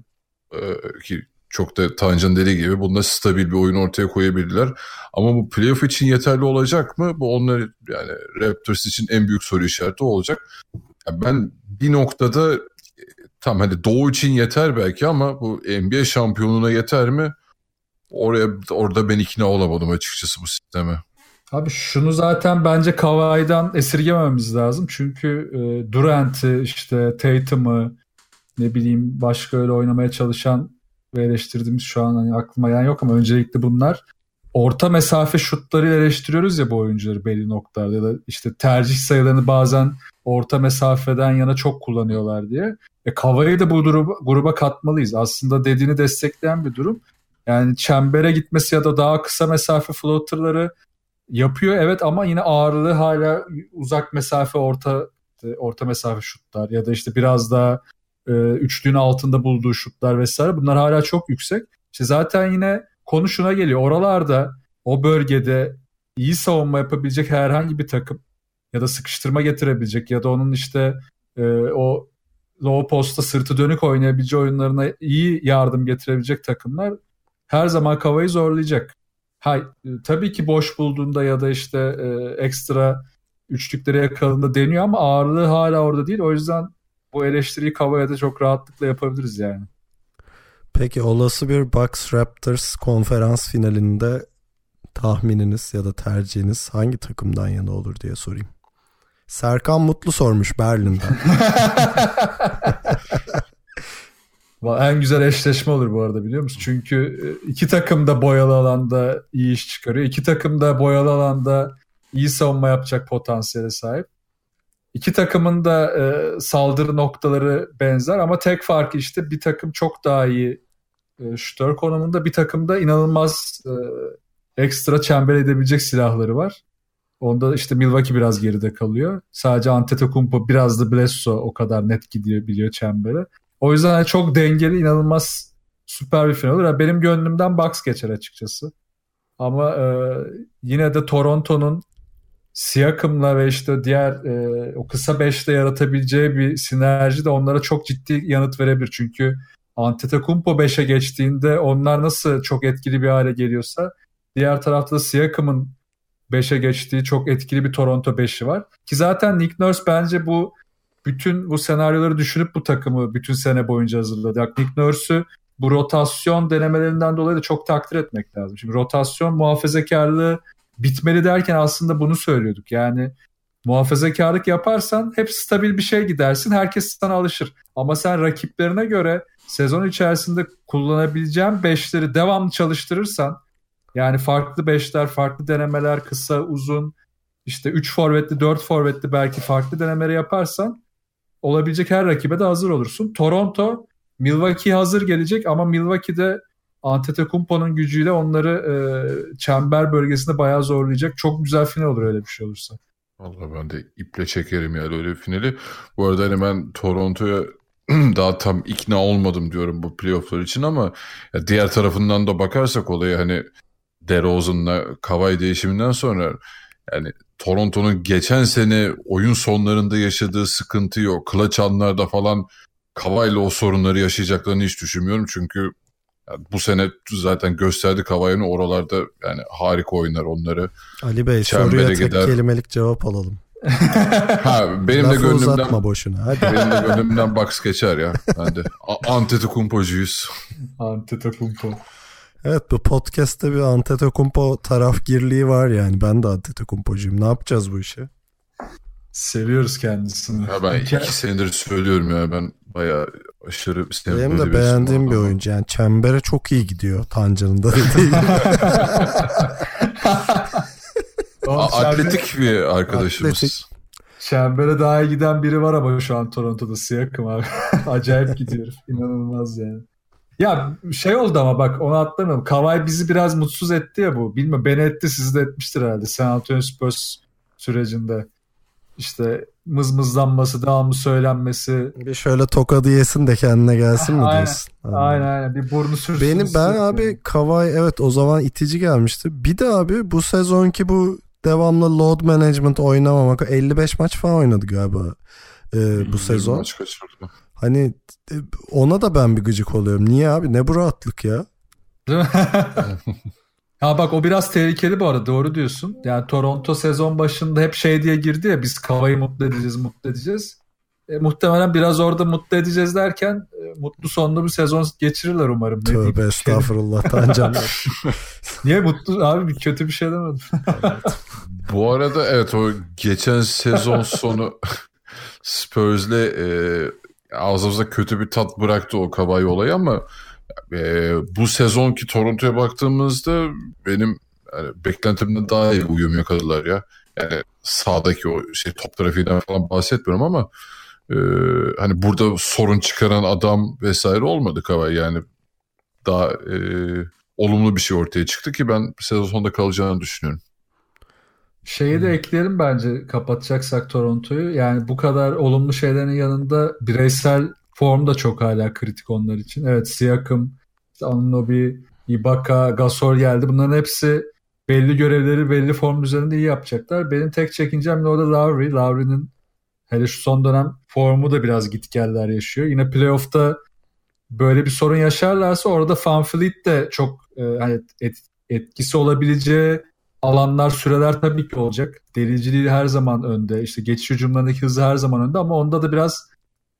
E, ki çok da Tancan dediği gibi bunda stabil bir oyun ortaya koyabildiler. Ama bu playoff için yeterli olacak mı? Bu onlar yani Raptors için en büyük soru işareti olacak. Yani ben bir noktada tam hani Doğu için yeter belki ama bu NBA şampiyonuna yeter mi? Oraya orada ben ikna olamadım açıkçası bu sisteme. Abi şunu zaten bence Kawhi'dan esirgememiz lazım. Çünkü e, Durant'i işte Tatum'ı ne bileyim başka öyle oynamaya çalışan ve eleştirdiğimiz şu an hani aklıma yani yok ama öncelikle bunlar orta mesafe şutları eleştiriyoruz ya bu oyuncuları belli noktalarda ya da işte tercih sayılarını bazen orta mesafeden yana çok kullanıyorlar diye. E Kavayı da bu gruba, gruba katmalıyız. Aslında dediğini destekleyen bir durum. Yani çembere gitmesi ya da daha kısa mesafe floaterları yapıyor evet ama yine ağırlığı hala uzak mesafe orta orta mesafe şutlar ya da işte biraz daha e, üçlüğün altında bulduğu şutlar vesaire bunlar hala çok yüksek. İşte zaten yine konu şuna geliyor. Oralarda o bölgede iyi savunma yapabilecek herhangi bir takım ya da sıkıştırma getirebilecek ya da onun işte e, o low posta sırtı dönük oynayabileceği oyunlarına iyi yardım getirebilecek takımlar her zaman kavayı zorlayacak. Ha, e, tabii ki boş bulduğunda ya da işte e, ekstra üçlükleri yakaladığında deniyor ama ağırlığı hala orada değil. O yüzden bu eleştiriyi Kava'ya da çok rahatlıkla yapabiliriz yani. Peki olası bir Bucks Raptors konferans finalinde tahmininiz ya da tercihiniz hangi takımdan yana olur diye sorayım. Serkan Mutlu sormuş Berlin'den. (laughs) (laughs) en güzel eşleşme olur bu arada biliyor musun? Çünkü e, iki takım da boyalı alanda iyi iş çıkarıyor. İki takım da boyalı alanda iyi savunma yapacak potansiyele sahip. İki takımın da e, saldırı noktaları benzer ama tek farkı işte bir takım çok daha iyi e, şutör konumunda bir takımda inanılmaz e, ekstra çember edebilecek silahları var. Onda işte Milwaukee biraz geride kalıyor. Sadece Antetokounmpo biraz da Bledsoe o kadar net gidiyor biliyor çembere. O yüzden çok dengeli inanılmaz süper bir final olur. Benim gönlümden Bucks geçer açıkçası. Ama e, yine de Toronto'nun Siakam'la ve işte diğer e, o kısa beşte yaratabileceği bir sinerji de onlara çok ciddi yanıt verebilir. Çünkü Antetokounmpo 5'e geçtiğinde onlar nasıl çok etkili bir hale geliyorsa diğer tarafta Siakam'ın 5'e geçtiği çok etkili bir Toronto 5'i var. Ki zaten Nick Nurse bence bu bütün bu senaryoları düşünüp bu takımı bütün sene boyunca hazırladı. Nick Nurse'ü bu rotasyon denemelerinden dolayı da çok takdir etmek lazım. Şimdi rotasyon muhafazakarlığı bitmeli derken aslında bunu söylüyorduk. Yani muhafazakarlık yaparsan hep stabil bir şey gidersin. Herkes sana alışır. Ama sen rakiplerine göre sezon içerisinde kullanabileceğim beşleri devamlı çalıştırırsan yani farklı beşler, farklı denemeler, kısa, uzun, işte 3 forvetli, 4 forvetli belki farklı denemeleri yaparsan olabilecek her rakibe de hazır olursun. Toronto, Milwaukee hazır gelecek ama Milwaukee'de Antetokounmpo'nun gücüyle onları e, çember bölgesinde bayağı zorlayacak. Çok güzel final olur öyle bir şey olursa. Vallahi ben de iple çekerim yani öyle bir finali. Bu arada hani ben Toronto'ya (clears throat) daha tam ikna olmadım diyorum bu playofflar için ama diğer tarafından da bakarsak olaya hani DeRozan'la Kawhi değişiminden sonra yani Toronto'nun geçen sene oyun sonlarında yaşadığı sıkıntı yok. Clutch anlarda falan Kawhi'yle o sorunları yaşayacaklarını hiç düşünmüyorum. Çünkü yani bu sene zaten gösterdi Kawhi'nin oralarda yani harika oynar onları. Ali Bey Çembere soruya tek gider. kelimelik cevap alalım. (laughs) Ha benim de Lafı gönlümden uzatma boşuna. Hadi. benim de gönlümden box geçer ya. Ben de Antetokounmpo'cuyuz. Antetokounmpo. Evet bu podcast'te bir Antetokounmpo tarafgirliği var yani. Ben de Antetokounmpo'cuyum. Ne yapacağız bu işi? Seviyoruz kendisini. Ya ben (laughs) iki senedir söylüyorum ya ben bayağı aşırı sevdiğim Benim de beğendiğim bir oyuncu. Yani çembere çok iyi gidiyor Tancan'ın da. (laughs) Oğlum, Atletik bir arkadaşımız. Atletik. Çembere daha iyi giden biri var ama şu an Toronto'da Siakam abi. (laughs) Acayip gidiyor. İnanılmaz yani. Ya şey oldu ama bak onu atlamıyorum. Kawhi bizi biraz mutsuz etti ya bu. Bilmiyorum beni etti sizi de etmiştir herhalde. San Antonio Spurs sürecinde. İşte mızmızlanması, devamlı söylenmesi. Bir şöyle tokadı yesin de kendine gelsin mi (laughs) Aynen, diyorsun? Anladım. Aynen aynen bir burnu sürsün. Benim ben abi Kavay evet o zaman itici gelmişti. Bir de abi bu sezonki bu devamlı load management oynamamak 55 maç falan oynadı galiba e, bu sezon. Maç kaçırdı. Hani e, ona da ben bir gıcık oluyorum. Niye abi? Ne bu rahatlık ya? (laughs) Ha bak o biraz tehlikeli bu arada doğru diyorsun. Yani Toronto sezon başında hep şey diye girdi ya biz Kavay'ı mutlu edeceğiz mutlu edeceğiz. E, muhtemelen biraz orada mutlu edeceğiz derken e, mutlu sonlu bir sezon geçirirler umarım. Ne diyeyim? Tövbe estağfurullah Tancanlar. (laughs) Niye mutlu abi bir kötü bir şey demedim. Bu arada evet o geçen sezon sonu (laughs) Spurs'le e, ağzımıza kötü bir tat bıraktı o Kawhi olayı ama e, bu sezonki Toronto'ya baktığımızda benim yani beklentimden daha iyi uyum yakaladılar ya. Yani sağdaki o şey top trafiğinden falan bahsetmiyorum ama e, hani burada sorun çıkaran adam vesaire olmadı Kawhi yani daha e, olumlu bir şey ortaya çıktı ki ben sezon sonunda kalacağını düşünüyorum. Şeyi de ekleyelim bence kapatacaksak Toronto'yu. Yani bu kadar olumlu şeylerin yanında bireysel form da çok hala kritik onlar için. Evet Siakam, işte Anunoby, Ibaka, Gasol geldi. Bunların hepsi belli görevleri belli form üzerinde iyi yapacaklar. Benim tek çekincem de orada Lowry. Lowry'nin hele şu son dönem formu da biraz gitgeller yaşıyor. Yine playoff'ta böyle bir sorun yaşarlarsa orada Fanfleet de çok e, hani et- etkisi olabileceği alanlar, süreler tabii ki olacak. Deliciliği her zaman önde. İşte geçiş hücumlarındaki hızı her zaman önde ama onda da biraz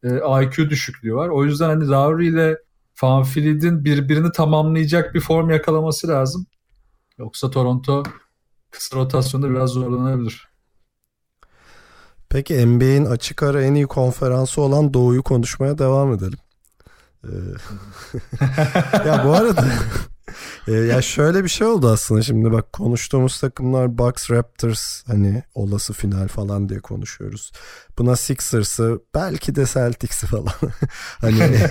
e, IQ düşüklüğü var. O yüzden hani Lowry ile Fanfleet'in birbirini tamamlayacak bir form yakalaması lazım. Yoksa Toronto kısa rotasyonda biraz zorlanabilir. Peki NBA'in açık ara en iyi konferansı olan Doğu'yu konuşmaya devam edelim. Ee, (laughs) ya bu arada (laughs) e, ya şöyle bir şey oldu aslında şimdi bak konuştuğumuz takımlar Bucks Raptors hani olası final falan diye konuşuyoruz. Buna Sixers'ı belki de Celtics'i falan (laughs) hani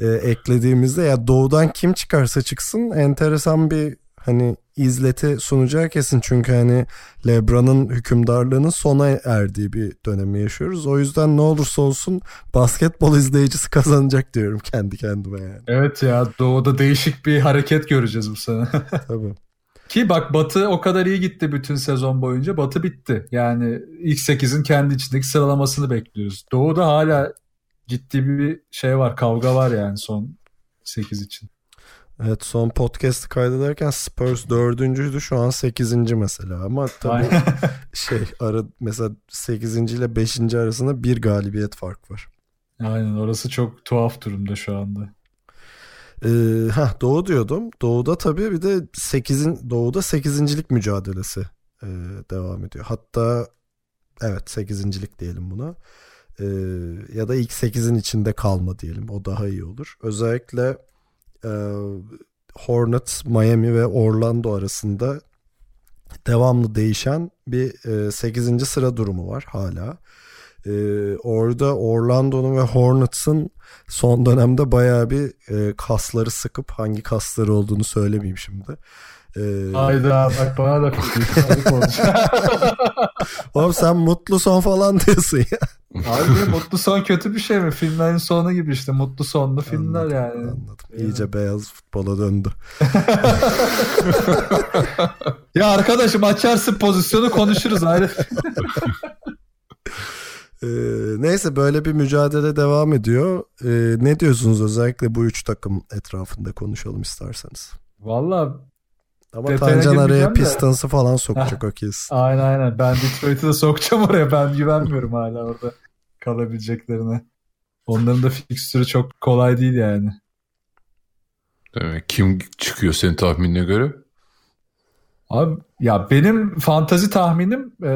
e, eklediğimizde ya doğudan kim çıkarsa çıksın enteresan bir hani izleti sunacağı kesin çünkü hani LeBron'un hükümdarlığının sona erdiği bir dönemi yaşıyoruz. O yüzden ne olursa olsun basketbol izleyicisi kazanacak diyorum kendi kendime yani. Evet ya Doğu'da değişik bir hareket göreceğiz bu sene. (laughs) Tabii. Ki bak Batı o kadar iyi gitti bütün sezon boyunca. Batı bitti. Yani ilk 8'in kendi içindeki sıralamasını bekliyoruz. Doğu'da hala ciddi bir şey var. Kavga var yani son 8 için. Evet son podcast'ı kaydederken Spurs dördüncüydü şu an sekizinci mesela ama tabii Aynen. (laughs) şey ara mesela sekizinci ile beşinci arasında bir galibiyet fark var. Aynen orası çok tuhaf durumda şu anda. Ee, heh, Doğu diyordum. Doğu'da tabii bir de 8'in Doğu'da 8. mücadelesi e, devam ediyor. Hatta evet 8. diyelim buna. Ee, ya da ilk 8'in içinde kalma diyelim. O daha iyi olur. Özellikle e, Hornets, Miami ve Orlando arasında devamlı değişen bir e, 8. sıra durumu var hala. E, orada Orlando'nun ve Hornets'ın son dönemde bayağı bir e, kasları sıkıp hangi kasları olduğunu söylemeyeyim şimdi. Ee... Hayda bak bana da (laughs) Oğlum sen mutlu son falan diyorsun ya. Abi (laughs) mutlu son kötü bir şey mi? Filmlerin sonu gibi işte mutlu sonlu filmler anladım, yani. Anladım. İyice yani. beyaz futbola döndü. (laughs) ya arkadaşım açarsın pozisyonu konuşuruz ayrı. (laughs) Ee, neyse böyle bir mücadele devam ediyor. Ee, ne diyorsunuz özellikle bu üç takım etrafında konuşalım isterseniz. Valla ama Tancan araya Pistons'ı falan sokacak (laughs) o kesin. Aynen aynen. Ben Detroit'i de sokacağım oraya. Ben güvenmiyorum hala orada kalabileceklerine. Onların da fikstürü çok kolay değil yani. Demek kim çıkıyor senin tahminine göre? Abi ya benim fantazi tahminim e,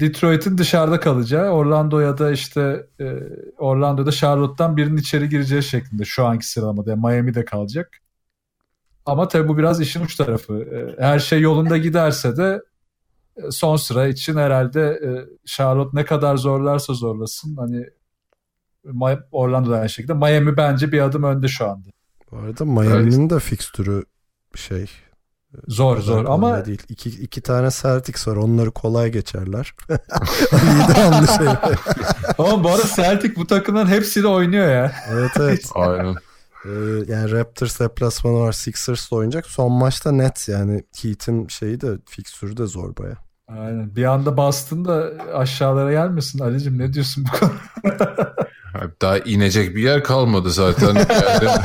Detroit'in dışarıda kalacağı, Orlando ya da işte e, Orlando'da Charlotte'dan birinin içeri gireceği şeklinde şu anki sıralamada. Yani Miami'de kalacak. Ama tabii bu biraz işin uç tarafı. E, her şey yolunda giderse de e, son sıra için herhalde e, Charlotte ne kadar zorlarsa zorlasın hani Orlando'da aynı şekilde. Miami bence bir adım önde şu anda. Bu arada Miami'nin de fikstürü şey Zor zor ama değil. İki, iki tane Celtics var. Onları kolay geçerler. (laughs) İyi şey. ama bu arada Celtic bu takımların hepsiyle oynuyor ya. Evet evet. Aynen. Ee, yani Raptors deplasmanı var. Sixers'la oynayacak. Son maçta net yani Heat'in şeyi de fiksürü de zor baya. Aynen. Bir anda bastın da aşağılara gelmesin. Ali'cim ne diyorsun bu konuda? (laughs) Daha inecek bir yer kalmadı zaten. Yani. (laughs)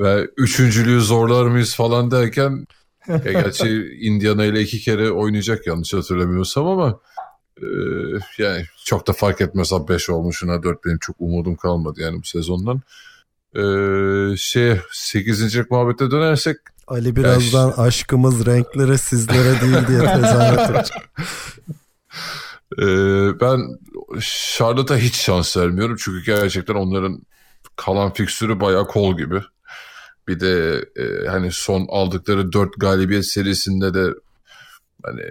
Ve üçüncülüğü zorlar mıyız falan derken ya gerçi Indiana ile iki kere oynayacak yanlış hatırlamıyorsam ama e, yani çok da fark etmez abi 5 olmuşuna 4 benim çok umudum kalmadı yani bu sezondan. E, şey 8. muhabbete dönersek Ali birazdan yani, aşkımız renklere sizlere değil diye tezahürat (laughs) edecek. Ee, ben Charlotte'a hiç şans vermiyorum. Çünkü gerçekten onların kalan fiksürü bayağı kol gibi. Bir de e, hani son aldıkları dört galibiyet serisinde de hani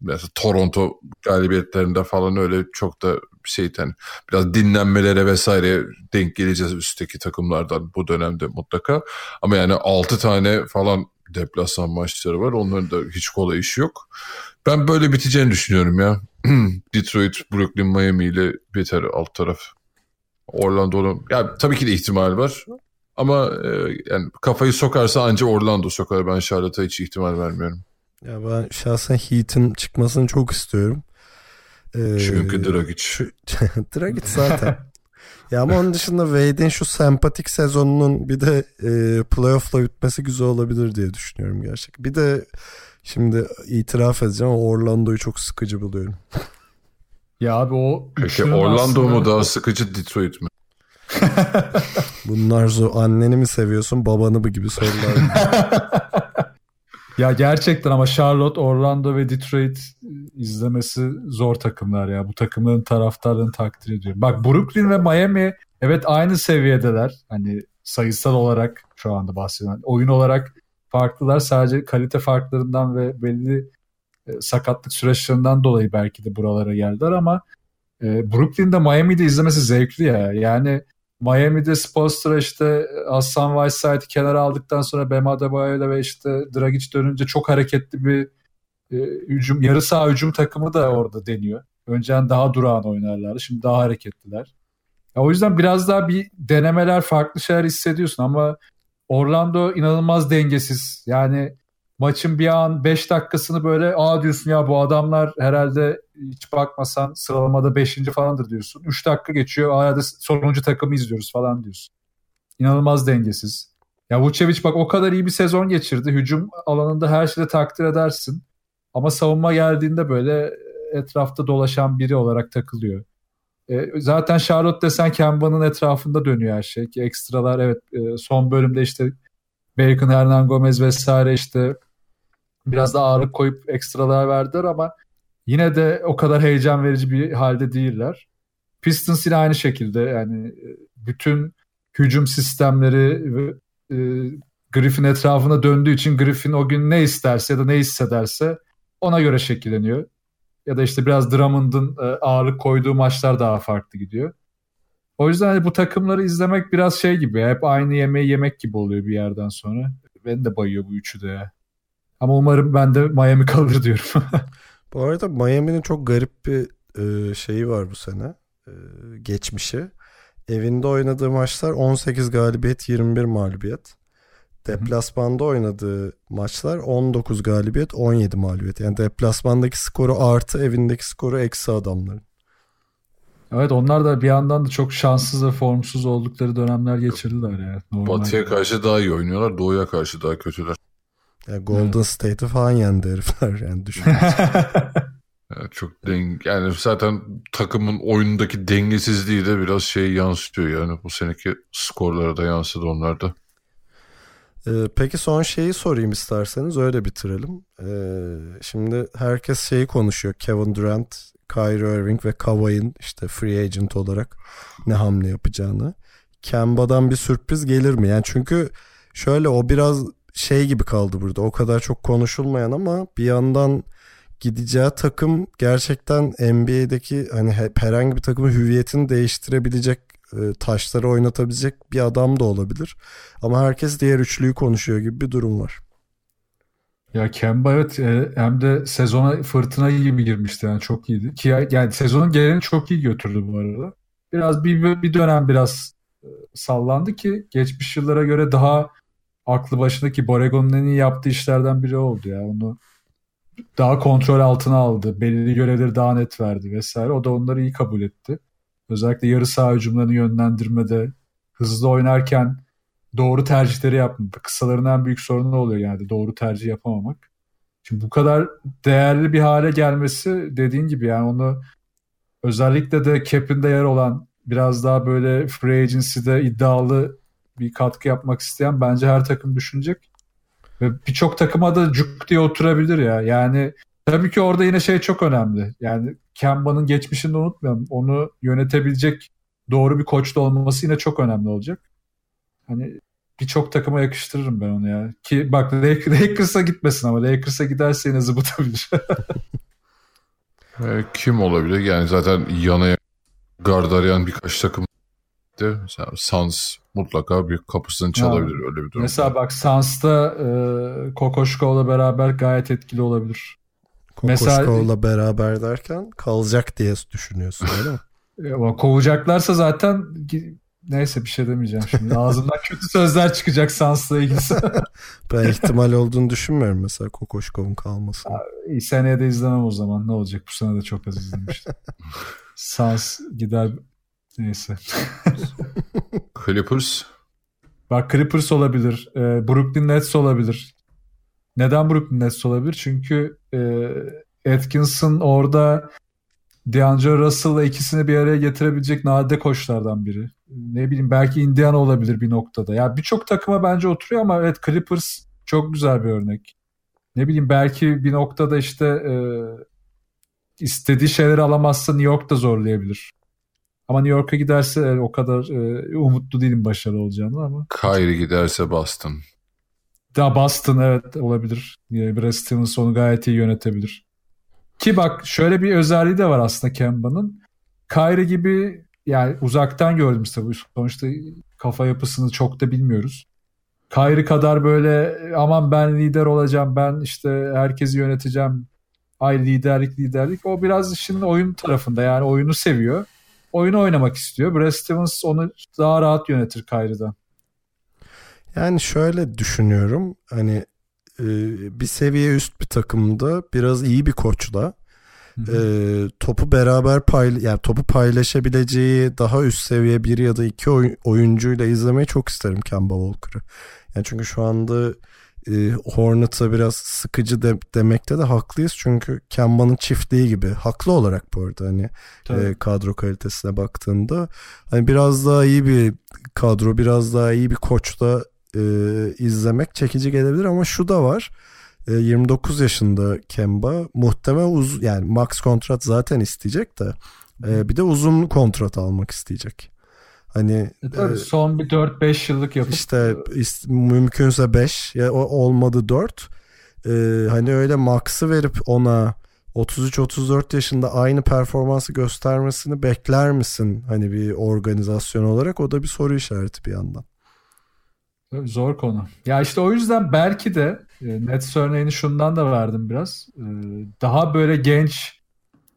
mesela Toronto galibiyetlerinde falan öyle çok da şey hani biraz dinlenmelere vesaire denk geleceğiz üstteki takımlardan bu dönemde mutlaka. Ama yani 6 tane falan deplasman maçları var. Onların da hiç kolay iş yok. Ben böyle biteceğini düşünüyorum ya. (clears throat) Detroit, Brooklyn, Miami ile biter alt taraf. Orlando'nun ya tabii ki de ihtimal var. Ama e, yani kafayı sokarsa anca Orlando sokar. Ben Charlotte'a hiç ihtimal vermiyorum. Ya ben şahsen Heat'in çıkmasını çok istiyorum. Ee, Çünkü Dragic. (laughs) Dragic zaten. ya ama onun dışında Wade'in şu sempatik sezonunun bir de e, playoff'la bitmesi güzel olabilir diye düşünüyorum gerçekten. Bir de şimdi itiraf edeceğim ama Orlando'yu çok sıkıcı buluyorum. (laughs) Ya abi o Peki Orlando aslında... mu daha sıkıcı Detroit mi? Bunlar zor. Anneni mi seviyorsun babanı mı gibi sorular. (laughs) ya gerçekten ama Charlotte, Orlando ve Detroit izlemesi zor takımlar ya. Bu takımların taraftarlarını takdir ediyorum. Bak Brooklyn ve Miami evet aynı seviyedeler. Hani sayısal olarak şu anda bahsediyorum. Oyun olarak farklılar. Sadece kalite farklarından ve belli e, sakatlık süreçlerinden dolayı belki de buralara geldiler ama e, Brooklyn'de Miami'de izlemesi zevkli ya. Yani Miami'de Spolstra işte Hassan Whiteside'i kenara aldıktan sonra Bam Adebayo'yla ve işte Dragic dönünce çok hareketli bir e, hücum, yarı saha hücum takımı da orada deniyor. Önceden daha durağan oynarlardı. Şimdi daha hareketliler. Ya o yüzden biraz daha bir denemeler, farklı şeyler hissediyorsun ama Orlando inanılmaz dengesiz. Yani maçın bir an 5 dakikasını böyle aa diyorsun ya bu adamlar herhalde hiç bakmasan sıralamada 5. falandır diyorsun. 3 dakika geçiyor aa da sonuncu takımı izliyoruz falan diyorsun. İnanılmaz dengesiz. Ya Vucevic bak o kadar iyi bir sezon geçirdi. Hücum alanında her şeyde takdir edersin. Ama savunma geldiğinde böyle etrafta dolaşan biri olarak takılıyor. E, zaten Charlotte desen Kemba'nın etrafında dönüyor her şey. Ki ekstralar evet e, son bölümde işte Bacon, Hernan Gomez vesaire işte biraz da ağırlık koyup ekstralar verdiler ama yine de o kadar heyecan verici bir halde değiller. Pistons yine aynı şekilde yani e, bütün hücum sistemleri e, Griffin etrafına döndüğü için Griffin o gün ne isterse ya da ne hissederse ona göre şekilleniyor. Ya da işte biraz Drummond'ın e, ağırlık koyduğu maçlar daha farklı gidiyor. O yüzden hani bu takımları izlemek biraz şey gibi. Hep aynı yemeği yemek gibi oluyor bir yerden sonra. Ben de bayıyor bu üçü de. Ama umarım ben de Miami kalır diyorum. (laughs) bu arada Miami'nin çok garip bir e, şeyi var bu sene. E, geçmişi. Evinde oynadığı maçlar 18 galibiyet 21 mağlubiyet. Deplasmanda oynadığı maçlar 19 galibiyet 17 mağlubiyet. Yani deplasmandaki skoru artı evindeki skoru eksi adamların. Evet onlar da bir yandan da çok şanssız ve formsuz oldukları dönemler geçirdiler ya. Yani. Batı'ya karşı daha iyi oynuyorlar. Doğu'ya karşı daha kötüler. Yani Golden evet. State'i falan yendi herifler (laughs) yani (laughs) yani çok deng yani zaten takımın oyundaki dengesizliği de biraz şey yansıtıyor yani bu seneki skorlara da yansıdı onlarda. Ee, peki son şeyi sorayım isterseniz öyle bitirelim. Ee, şimdi herkes şeyi konuşuyor. Kevin Durant, Kyrie Irving ve Kawhi'nin işte free agent olarak ne hamle yapacağını. Kemba'dan bir sürpriz gelir mi? Yani çünkü şöyle o biraz şey gibi kaldı burada. O kadar çok konuşulmayan ama bir yandan gideceği takım gerçekten NBA'deki hani herhangi bir takımın hüviyetini değiştirebilecek e, taşları oynatabilecek bir adam da olabilir. Ama herkes diğer üçlüyü konuşuyor gibi bir durum var. Ya Kemba evet e, hem de sezona fırtına gibi girmişti yani çok iyiydi. Ki yani sezonun genelini çok iyi götürdü bu arada. Biraz bir, bir dönem biraz e, sallandı ki geçmiş yıllara göre daha aklı başındaki Borrego'nun en iyi yaptığı işlerden biri oldu ya. Onu daha kontrol altına aldı. Belirli görevleri daha net verdi vesaire. O da onları iyi kabul etti. Özellikle yarı saha hücumlarını yönlendirmede hızlı oynarken doğru tercihleri yapmak. Kısaların en büyük sorunu oluyor yani doğru tercih yapamamak. Şimdi bu kadar değerli bir hale gelmesi dediğin gibi yani onu özellikle de cap'inde yer olan biraz daha böyle free agency'de iddialı bir katkı yapmak isteyen bence her takım düşünecek. Ve birçok takıma da cuk diye oturabilir ya. Yani tabii ki orada yine şey çok önemli. Yani Kemba'nın geçmişini unutmayalım. Onu yönetebilecek doğru bir koç da olması yine çok önemli olacak. Hani birçok takıma yakıştırırım ben onu ya. Ki bak Lakers'a gitmesin ama Lakers'a giderse yine zıbıtabilir. (laughs) e, kim olabilir? Yani zaten yana gard arayan birkaç takım Mesela Sans mutlaka bir kapısını çalabilir ya, öyle bir durum. Mesela bak Sans'ta e, Kokoşkov'la beraber gayet etkili olabilir. Kokoşkov'la Mesela, beraber derken kalacak diye düşünüyorsun öyle mi? (laughs) Ama kovacaklarsa zaten neyse bir şey demeyeceğim şimdi. Ağzımdan kötü sözler çıkacak Sans'la ilgili. (laughs) ben ihtimal olduğunu düşünmüyorum mesela Kokoşkov'un kalması. İyi seneye de izlemem o zaman. Ne olacak? Bu sene de çok az izlemiştim. (laughs) Sans gider neyse. (laughs) Clippers. Bak Clippers olabilir. E, Brooklyn Nets olabilir. Neden Brooklyn Nets olabilir? Çünkü e, Atkinson orada DeAndre Russell'la ikisini bir araya getirebilecek nadide koçlardan biri. Ne bileyim belki Indiana olabilir bir noktada. Ya yani birçok takıma bence oturuyor ama evet Clippers çok güzel bir örnek. Ne bileyim belki bir noktada işte e, istediği şeyleri alamazsa New York da zorlayabilir. Ama New York'a giderse o kadar e, umutlu değilim başarılı olacağını ama. Kyrie giderse Boston. Da Boston evet olabilir. Brad Stevens onu gayet iyi yönetebilir. Ki bak şöyle bir özelliği de var aslında Kemba'nın. Kyrie gibi yani uzaktan gördüm tabii. Sonuçta kafa yapısını çok da bilmiyoruz. Kyrie kadar böyle aman ben lider olacağım, ben işte herkesi yöneteceğim. Ay liderlik liderlik. O biraz işin oyun tarafında yani oyunu seviyor. Oyunu oynamak istiyor. Brad Stevens onu daha rahat yönetir Kyrie'den. Yani şöyle düşünüyorum. Hani e, bir seviye üst bir takımda biraz iyi bir koçla e, topu beraber pay yani topu paylaşabileceği daha üst seviye bir ya da iki oy, oyuncuyla izlemeyi çok isterim Kemba Walker'ı. Yani çünkü şu anda e, Hornets'a biraz sıkıcı de, demekte de haklıyız. Çünkü Kemba'nın çiftliği gibi. Haklı olarak bu arada hani e, kadro kalitesine baktığında. Hani biraz daha iyi bir kadro, biraz daha iyi bir koçla e, izlemek çekici gelebilir ama şu da var. E, 29 yaşında Kemba muhtemel uz yani max kontrat zaten isteyecek de e, bir de uzun kontrat almak isteyecek. Hani E tabii e, son bir 4-5 yıllık yapıp işte mümkünse 5 ya olmadı 4. Ee, hani öyle max'ı verip ona 33-34 yaşında aynı performansı göstermesini bekler misin? Hani bir organizasyon olarak o da bir soru işareti bir yandan. Tabii Zor konu. Ya işte o yüzden belki de e, Nets örneğini şundan da verdim biraz. E, Daha böyle genç,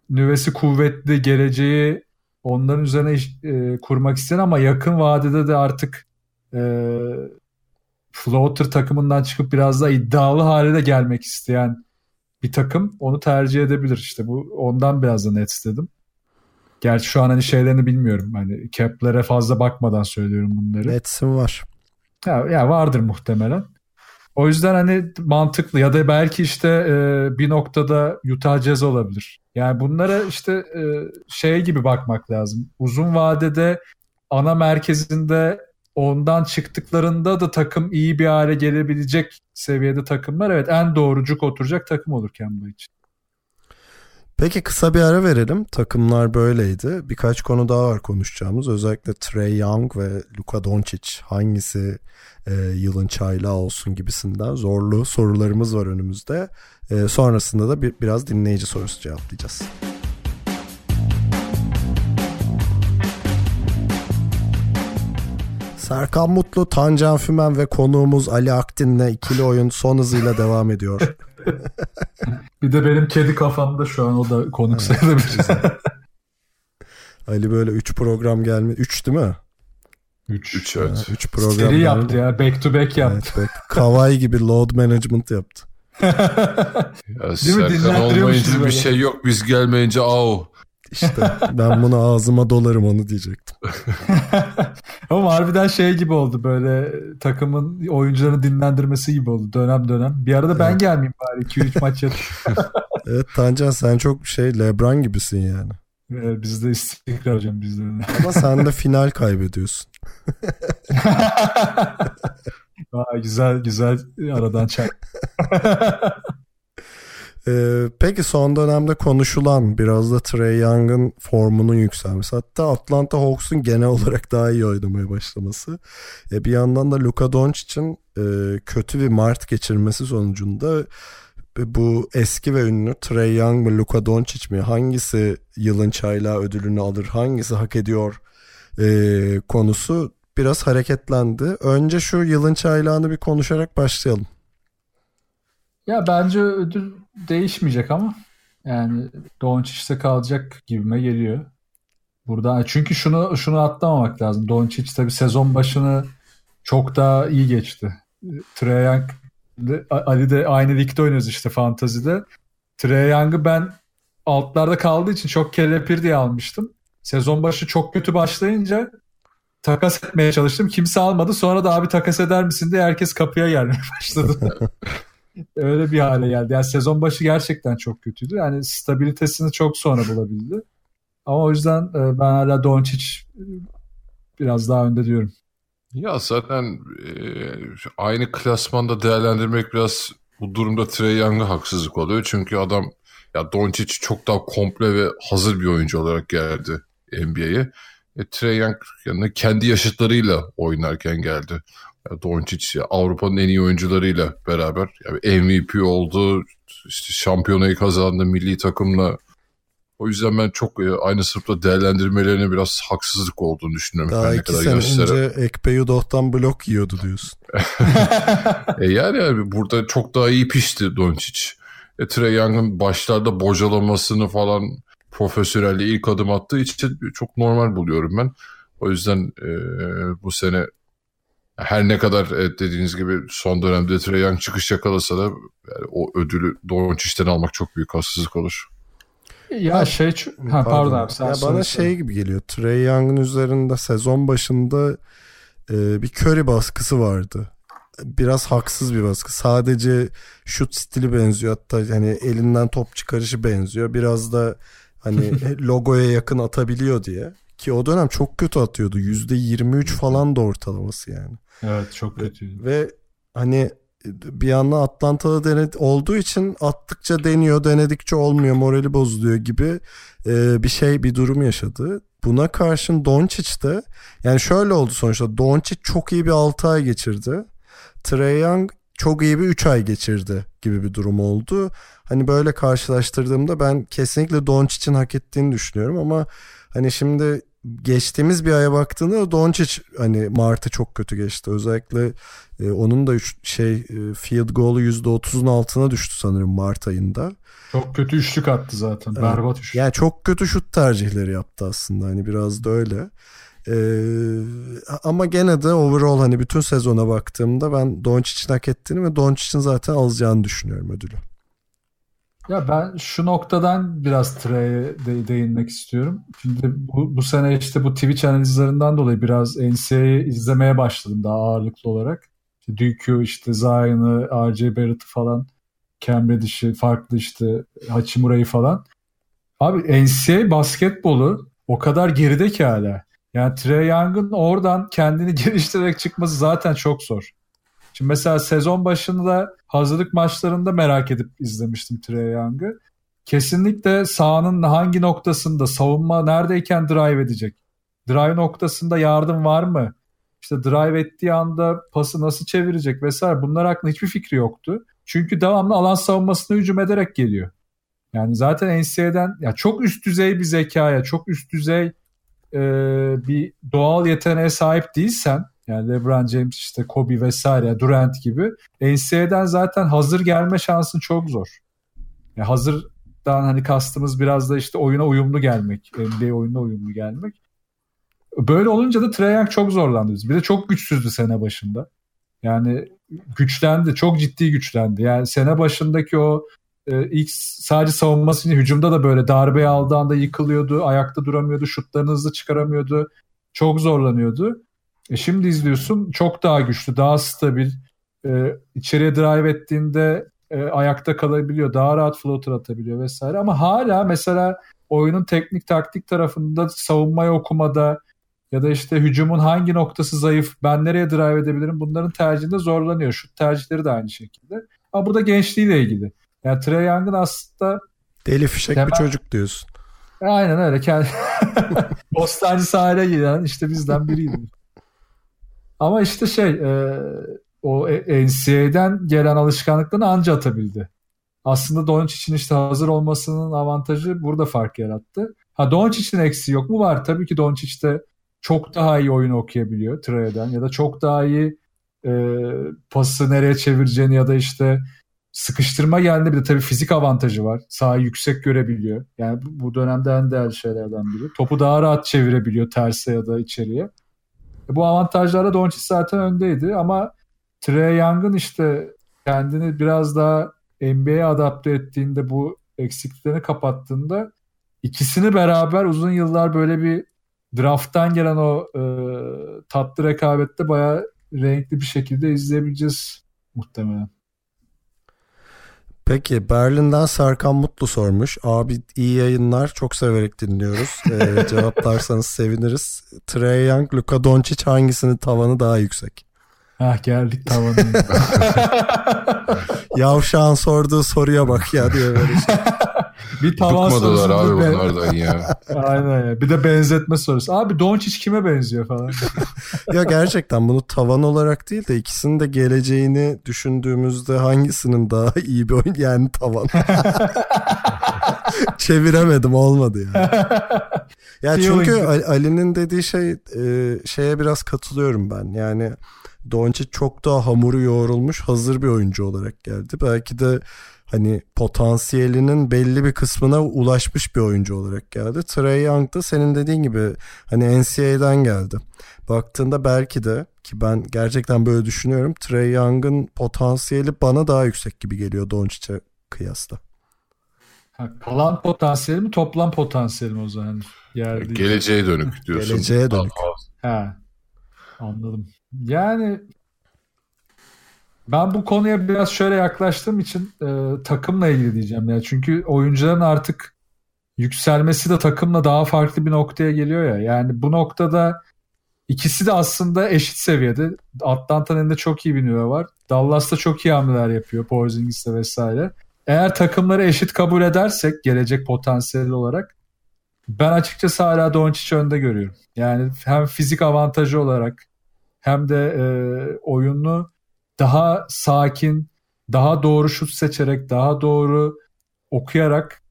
nüvesi kuvvetli geleceği onların üzerine iş- e, kurmak isteyen ama yakın vadede de artık e, floater takımından çıkıp biraz daha iddialı hale de gelmek isteyen bir takım onu tercih edebilir. İşte bu ondan biraz da Nets dedim. Gerçi şu an hani şeylerini bilmiyorum. Hani cap'lere fazla bakmadan söylüyorum bunları. Nets'in var. Ya, ya vardır muhtemelen. O yüzden hani mantıklı ya da belki işte e, bir noktada Utah Jazz olabilir. Yani bunlara işte e, şey gibi bakmak lazım. Uzun vadede ana merkezinde ondan çıktıklarında da takım iyi bir hale gelebilecek seviyede takımlar. Evet en doğrucuk oturacak takım olur Kemba için. Peki kısa bir ara verelim. Takımlar böyleydi. Birkaç konu daha var konuşacağımız. Özellikle Trey Young ve Luka Doncic hangisi e, yılın çaylağı olsun gibisinden zorlu sorularımız var önümüzde. E, sonrasında da bir, biraz dinleyici sorusu cevaplayacağız. Serkan Mutlu, Tancan Fümen ve konuğumuz Ali Aktin'le ikili oyun son hızıyla devam ediyor. (laughs) Bir de benim kedi kafamda şu an o da konuk sayılabilir. Ali böyle 3 program gelme 3 değil mi? 3. 3 evet. 3 program Seri yaptı ya. Back to back yaptı. Evet, bak, Kawhi gibi load management yaptı. Ya? Serkan olmayınca böyle. bir şey yok biz gelmeyince au. İşte ben bunu ağzıma dolarım onu diyecektim. (laughs) Ama harbiden şey gibi oldu böyle takımın oyuncularını dinlendirmesi gibi oldu dönem dönem. Bir arada ben Evet. gelmeyeyim bari 2-3 maç yat. (laughs) Evet Tancan sen çok şey Lebron gibisin yani. Ee, Bizde istikrar hocam bizde. Ama sen de final kaybediyorsun. (laughs) Aa, güzel güzel aradan çak. (laughs) Ee, peki son dönemde konuşulan biraz da Trey Young'ın formunun yükselmesi. Hatta Atlanta Hawks'un genel olarak daha iyi oynamaya başlaması. E, bir yandan da Luka Doncic'in e, kötü bir Mart geçirmesi sonucunda bu eski ve ünlü Trey Young mı Luka Doncic mi hangisi yılın çaylağı ödülünü alır hangisi hak ediyor e, konusu biraz hareketlendi. Önce şu yılın çaylağını bir konuşarak başlayalım. Ya bence ödül değişmeyecek ama yani Doncic'te kalacak gibime geliyor. Burada çünkü şunu şunu atlamamak lazım. Doncic tabii sezon başını çok daha iyi geçti. Trae Young Ali de aynı ligde oynuyoruz işte fantazide. Trae Young'ı ben altlarda kaldığı için çok kelepir diye almıştım. Sezon başı çok kötü başlayınca takas etmeye çalıştım. Kimse almadı. Sonra da abi takas eder misin diye herkes kapıya gelmeye (laughs) başladı. Öyle bir hale geldi. Yani sezon başı gerçekten çok kötüydü. Yani stabilitesini çok sonra bulabildi. Ama o yüzden e, ben hala Doncic e, biraz daha önde diyorum. Ya zaten e, aynı klasmanda değerlendirmek biraz bu durumda Trey Young'a haksızlık oluyor. Çünkü adam ya Doncic çok daha komple ve hazır bir oyuncu olarak geldi NBA'ye. E, Trey Young yani kendi yaşıtlarıyla oynarken geldi. Ya Doncic ya Avrupa'nın en iyi oyuncularıyla beraber yani MVP oldu. işte şampiyonayı kazandı milli takımla. O yüzden ben çok e, aynı sınıfta değerlendirmelerine biraz haksızlık olduğunu düşünüyorum. Daha iki kadar sene yaşları- önce Ekpeyudov'dan blok yiyordu diyorsun. (laughs) E yani, yani burada çok daha iyi pişti Doncic. E, Trey Young'ın başlarda bocalamasını falan profesyonelliğe ilk adım attığı için çok normal buluyorum ben. O yüzden e, bu sene her ne kadar evet, dediğiniz gibi son dönemde Trey Young çıkış yakalasa da yani o ödülü Doncic'ten almak çok büyük haksızlık olur. Ya şey ç- ha, pardon, abi sen Ya bana söyle. şey gibi geliyor. Trey Young'ın üzerinde sezon başında e, bir Curry baskısı vardı. Biraz haksız bir baskı. Sadece şut stili benziyor. Hatta hani elinden top çıkarışı benziyor. Biraz da hani (laughs) logoya yakın atabiliyor diye. Ki o dönem çok kötü atıyordu. %23 falan da ortalaması yani. Evet çok kötüydü. Ve hani bir yandan Atlanta'da dened olduğu için attıkça deniyor, denedikçe olmuyor, morali bozuluyor gibi e, bir şey, bir durum yaşadı. Buna karşın Doncic de yani şöyle oldu sonuçta Doncic çok iyi bir 6 ay geçirdi. Trey Young çok iyi bir 3 ay geçirdi gibi bir durum oldu. Hani böyle karşılaştırdığımda ben kesinlikle Doncic'in hak ettiğini düşünüyorum ama hani şimdi geçtiğimiz bir aya baktığında Doncic hani Mart'ı çok kötü geçti. Özellikle e, onun da üç, şey e, field goal'u %30'un altına düştü sanırım Mart ayında. Çok kötü üçlük attı zaten. Evet. Berbat üçlük. Yani çok kötü şut tercihleri yaptı aslında. Hani biraz da öyle. Ee, ama gene de overall hani bütün sezona baktığımda ben Doncic'in hak ettiğini ve Doncic'in zaten alacağını düşünüyorum ödülü. Ya ben şu noktadan biraz Trey'e de, değinmek istiyorum. Şimdi bu, bu sene işte bu Twitch analizlerinden dolayı biraz NCAA'yi izlemeye başladım daha ağırlıklı olarak. İşte Duke'u, işte Zion'ı, R.J. Barrett'ı falan, Cam Reddish'i, farklı işte Hachimura'yı falan. Abi NCAA basketbolu o kadar geride ki hala. Yani Trey Young'ın oradan kendini (laughs) geliştirerek çıkması zaten çok zor. Şimdi mesela sezon başında hazırlık maçlarında merak edip izlemiştim Trey Young'ı. Kesinlikle sahanın hangi noktasında savunma neredeyken drive edecek? Drive noktasında yardım var mı? İşte drive ettiği anda pası nasıl çevirecek vesaire bunlar hakkında hiçbir fikri yoktu. Çünkü devamlı alan savunmasına hücum ederek geliyor. Yani zaten NCAA'den ya çok üst düzey bir zekaya, çok üst düzey e, bir doğal yeteneğe sahip değilsen yani LeBron James işte Kobe vesaire Durant gibi NCAA'den zaten hazır gelme şansın çok zor. Yani hazırdan hani kastımız biraz da işte oyuna uyumlu gelmek. NBA oyununa uyumlu gelmek. Böyle olunca da Trae Young çok zorlandı. Bir de çok güçsüzdü sene başında. Yani güçlendi. Çok ciddi güçlendi. Yani sene başındaki o e, ilk sadece savunması için hücumda da böyle darbe aldığı anda yıkılıyordu. Ayakta duramıyordu. Şutlarını hızlı çıkaramıyordu. Çok zorlanıyordu. E şimdi izliyorsun çok daha güçlü, daha stabil. E, içeriye drive ettiğinde e, ayakta kalabiliyor, daha rahat floater atabiliyor vesaire. Ama hala mesela oyunun teknik taktik tarafında savunmayı okumada ya da işte hücumun hangi noktası zayıf, ben nereye drive edebilirim bunların tercihinde zorlanıyor. Şut tercihleri de aynı şekilde. Ama burada gençliğiyle ilgili. Yani Trey Young'ın aslında deli fişek temel... bir çocuk diyorsun. Aynen öyle. Kendi... (laughs) Bostancı sahile giden işte bizden biriydi. Ama işte şey e, o NCAA'den gelen alışkanlıklarını anca atabildi. Aslında Doncic'in işte hazır olmasının avantajı burada fark yarattı. Ha Doncic'in eksiği yok mu? Var. Tabii ki Doncic de çok daha iyi oyun okuyabiliyor Trey'den ya da çok daha iyi e, pası nereye çevireceğini ya da işte sıkıştırma geldi bir de tabii fizik avantajı var. Sahayı yüksek görebiliyor. Yani bu dönemde en değerli şeylerden biri. Topu daha rahat çevirebiliyor terse ya da içeriye. E, bu avantajlarla Doncic zaten öndeydi ama Trey Young'ın işte kendini biraz daha NBA'ye adapte ettiğinde bu eksikliklerini kapattığında ikisini beraber uzun yıllar böyle bir drafttan gelen o e, tatlı rekabette bayağı renkli bir şekilde izleyebileceğiz muhtemelen. Peki Berlin'den Serkan Mutlu sormuş. Abi iyi yayınlar çok severek dinliyoruz. Ee, (laughs) cevaplarsanız seviniriz. Trey Young, Luka Doncic hangisinin tavanı daha yüksek? Ah geldik tavanı. (laughs) Yavşağın sorduğu soruya bak ya diye böyle şey. (laughs) bir tavan sorusu. abi be. bunlardan ya. (laughs) Aynen ya. Bir de benzetme sorusu. Abi Doncic kime benziyor falan. (laughs) ya gerçekten bunu tavan olarak değil de ikisinin de geleceğini düşündüğümüzde hangisinin daha iyi bir oyun yani tavan. (laughs) Çeviremedim olmadı yani. Ya çünkü Ali'nin dediği şey e, şeye biraz katılıyorum ben. Yani Doncic çok daha hamuru yoğrulmuş hazır bir oyuncu olarak geldi. Belki de hani potansiyelinin belli bir kısmına ulaşmış bir oyuncu olarak geldi. Trey Young da senin dediğin gibi hani NCAA'den geldi. Baktığında belki de ki ben gerçekten böyle düşünüyorum. Trey Young'ın potansiyeli bana daha yüksek gibi geliyor Doncic'e kıyasla. Ha, kalan potansiyeli mi toplam potansiyeli mi o zaman? Yer Geleceğe dönük diyorsun. Geleceğe dönük. Ha, anladım. Yani ben bu konuya biraz şöyle yaklaştığım için e, takımla ilgili diyeceğim ya. Çünkü oyuncuların artık yükselmesi de takımla daha farklı bir noktaya geliyor ya. Yani bu noktada ikisi de aslında eşit seviyede. Atlanta'nın elinde çok iyi bir nüve var. Dallas'ta çok iyi hamleler yapıyor Porzingis'le vesaire. Eğer takımları eşit kabul edersek gelecek potansiyel olarak ben açıkçası hala Doncic önde görüyorum. Yani hem fizik avantajı olarak hem de e, oyunu daha sakin, daha doğru şut seçerek, daha doğru okuyarak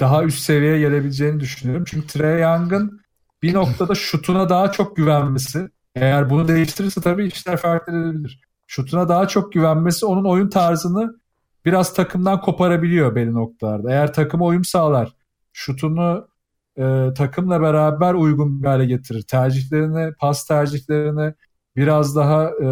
daha üst seviyeye gelebileceğini düşünüyorum. Çünkü Trey Young'ın bir noktada şutuna daha çok güvenmesi, eğer bunu değiştirirse tabii işler farklı edebilir. Şutuna daha çok güvenmesi onun oyun tarzını biraz takımdan koparabiliyor belli noktalarda. Eğer takım uyum sağlar, şutunu e, takımla beraber uygun bir hale getirir. Tercihlerini, pas tercihlerini biraz daha e,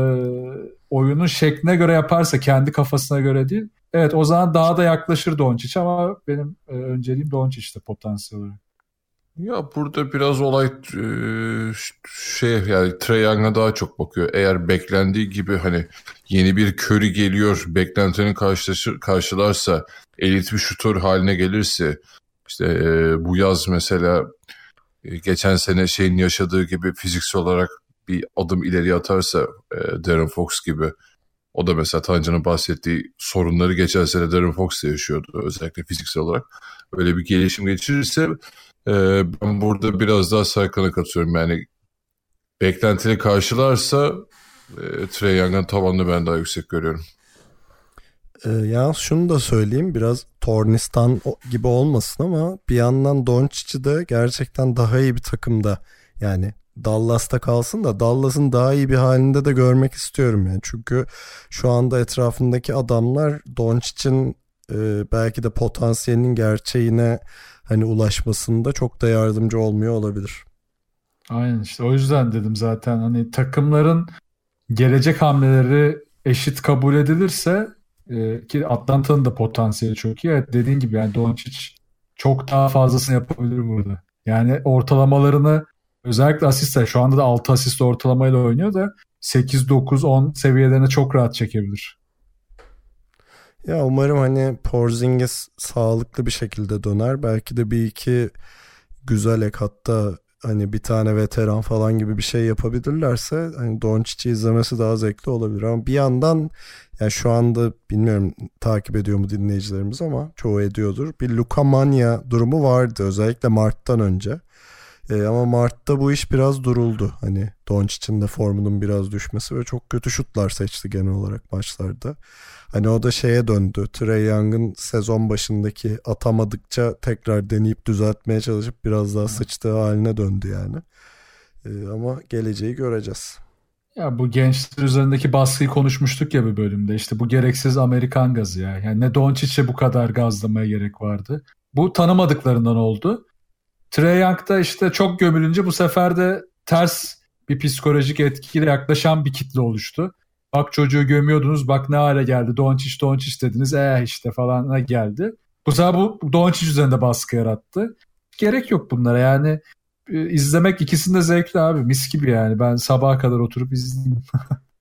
oyunun şekline göre yaparsa kendi kafasına göre değil. Evet o zaman daha da yaklaşır Doncic ama benim e, önceliğim Doncic'te potansiyel olarak. Ya burada biraz olay e, şey yani Trae Young'a daha çok bakıyor. Eğer beklendiği gibi hani yeni bir Curry geliyor, beklentinin karşılaşır, karşılarsa, elit bir şutör haline gelirse işte e, bu yaz mesela e, geçen sene şeyin yaşadığı gibi fiziksel olarak bir adım ileri atarsa e, Darren Fox gibi o da mesela Tancan'ın bahsettiği sorunları geçen sene Darren Fox da yaşıyordu özellikle fiziksel olarak. Öyle bir gelişim geçirirse e, ben burada biraz daha Serkan'a katıyorum. Yani beklentileri karşılarsa e, Trey Young'ın tavanını ben daha yüksek görüyorum. Ee, yalnız şunu da söyleyeyim biraz Tornistan gibi olmasın ama bir yandan Doncic'i de gerçekten daha iyi bir takımda yani Dallas'ta kalsın da Dallas'ın daha iyi bir halinde de görmek istiyorum yani. Çünkü şu anda etrafındaki adamlar Doncic'in e, belki de potansiyelinin gerçeğine hani ulaşmasında çok da yardımcı olmuyor olabilir. Aynen işte o yüzden dedim zaten hani takımların gelecek hamleleri eşit kabul edilirse e, ki Atlanta'nın da potansiyeli çok iyi. Evet dediğin gibi yani Doncic çok daha fazlasını yapabilir burada. Yani ortalamalarını özellikle asistler şu anda da 6 asist ortalamayla oynuyor da 8 9 10 seviyelerine çok rahat çekebilir. Ya umarım hani Porzingis sağlıklı bir şekilde döner. Belki de bir iki güzel ek hatta hani bir tane veteran falan gibi bir şey yapabilirlerse hani Doncic'i izlemesi daha zevkli olabilir ama bir yandan yani şu anda bilmiyorum takip ediyor mu dinleyicilerimiz ama çoğu ediyordur. Bir Luka Mania durumu vardı özellikle Mart'tan önce. E, ama Mart'ta bu iş biraz duruldu. Hani Doncic'in de formunun biraz düşmesi ve çok kötü şutlar seçti genel olarak maçlarda. Hani o da şeye döndü. Trey Young'ın sezon başındaki atamadıkça tekrar deneyip düzeltmeye çalışıp biraz daha sıçtığı haline döndü yani. Ee, ama geleceği göreceğiz. Ya bu gençler üzerindeki baskıyı konuşmuştuk ya bir bölümde. İşte bu gereksiz Amerikan gazı ya. Yani ne Doncic'e bu kadar gazlamaya gerek vardı. Bu tanımadıklarından oldu. Trey Young'da işte çok gömülünce bu sefer de ters bir psikolojik etkiyle yaklaşan bir kitle oluştu. Bak çocuğu gömüyordunuz bak ne hale geldi Doncic Doncic dediniz eh işte falan geldi. Bu sefer bu Doncic üzerinde baskı yarattı. Gerek yok bunlara yani e, izlemek ikisinde zevkli abi mis gibi yani ben sabaha kadar oturup izleyeyim.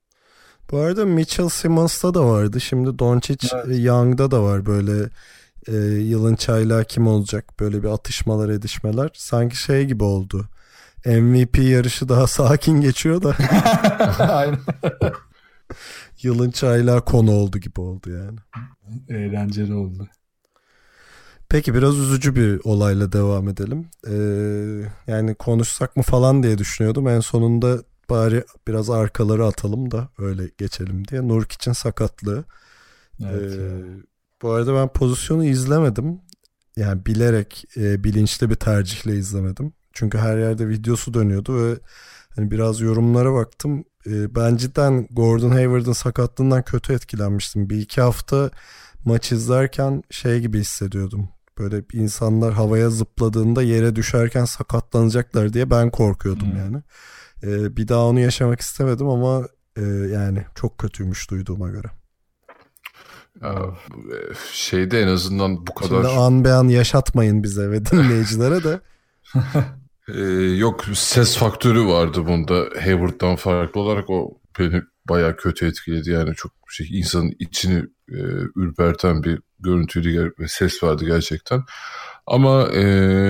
(laughs) bu arada Mitchell Simmons'ta da vardı şimdi Doncic evet. Young'da da var böyle e, yılın çaylağı kim olacak böyle bir atışmalar edişmeler sanki şey gibi oldu. MVP yarışı daha sakin geçiyor da. (laughs) Aynen. Yılın çaylağı konu oldu gibi oldu yani. Eğlenceli oldu. Peki biraz üzücü bir olayla devam edelim. Ee, yani konuşsak mı falan diye düşünüyordum. En sonunda bari biraz arkaları atalım da öyle geçelim diye. Nurk için sakatlığı. Evet, ee, bu arada ben pozisyonu izlemedim. Yani bilerek e, bilinçli bir tercihle izlemedim. Çünkü her yerde videosu dönüyordu ve hani biraz yorumlara baktım. E, ben cidden Gordon Hayward'ın sakatlığından kötü etkilenmiştim. Bir iki hafta maç izlerken şey gibi hissediyordum. Böyle insanlar havaya zıpladığında yere düşerken sakatlanacaklar diye ben korkuyordum hmm. yani. E, bir daha onu yaşamak istemedim ama e, yani çok kötüymüş duyduğuma göre. Şeyde en azından bu kadar... Şimdi an be an yaşatmayın bize ve (laughs) dinleyicilere de. (laughs) ee, yok ses faktörü vardı bunda Hayward'dan farklı olarak o beni bayağı kötü etkiledi yani çok şey insanın içini e, ürperten bir görüntüydü ve ses vardı gerçekten. Ama e,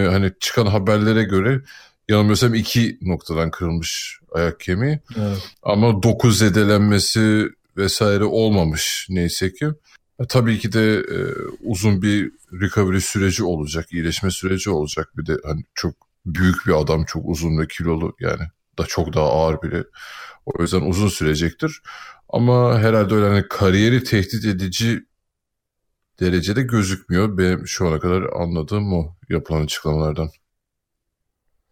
hani çıkan haberlere göre yanılmıyorsam iki noktadan kırılmış ayak kemiği. Evet. Ama dokuz zedelenmesi vesaire olmamış neyse ki. E, tabii ki de e, uzun bir recovery süreci olacak, iyileşme süreci olacak. Bir de hani çok büyük bir adam, çok uzun ve kilolu yani da çok daha ağır biri. O yüzden uzun sürecektir. Ama herhalde öyle hani kariyeri tehdit edici derecede gözükmüyor. Benim şu ana kadar anladığım o yapılan açıklamalardan.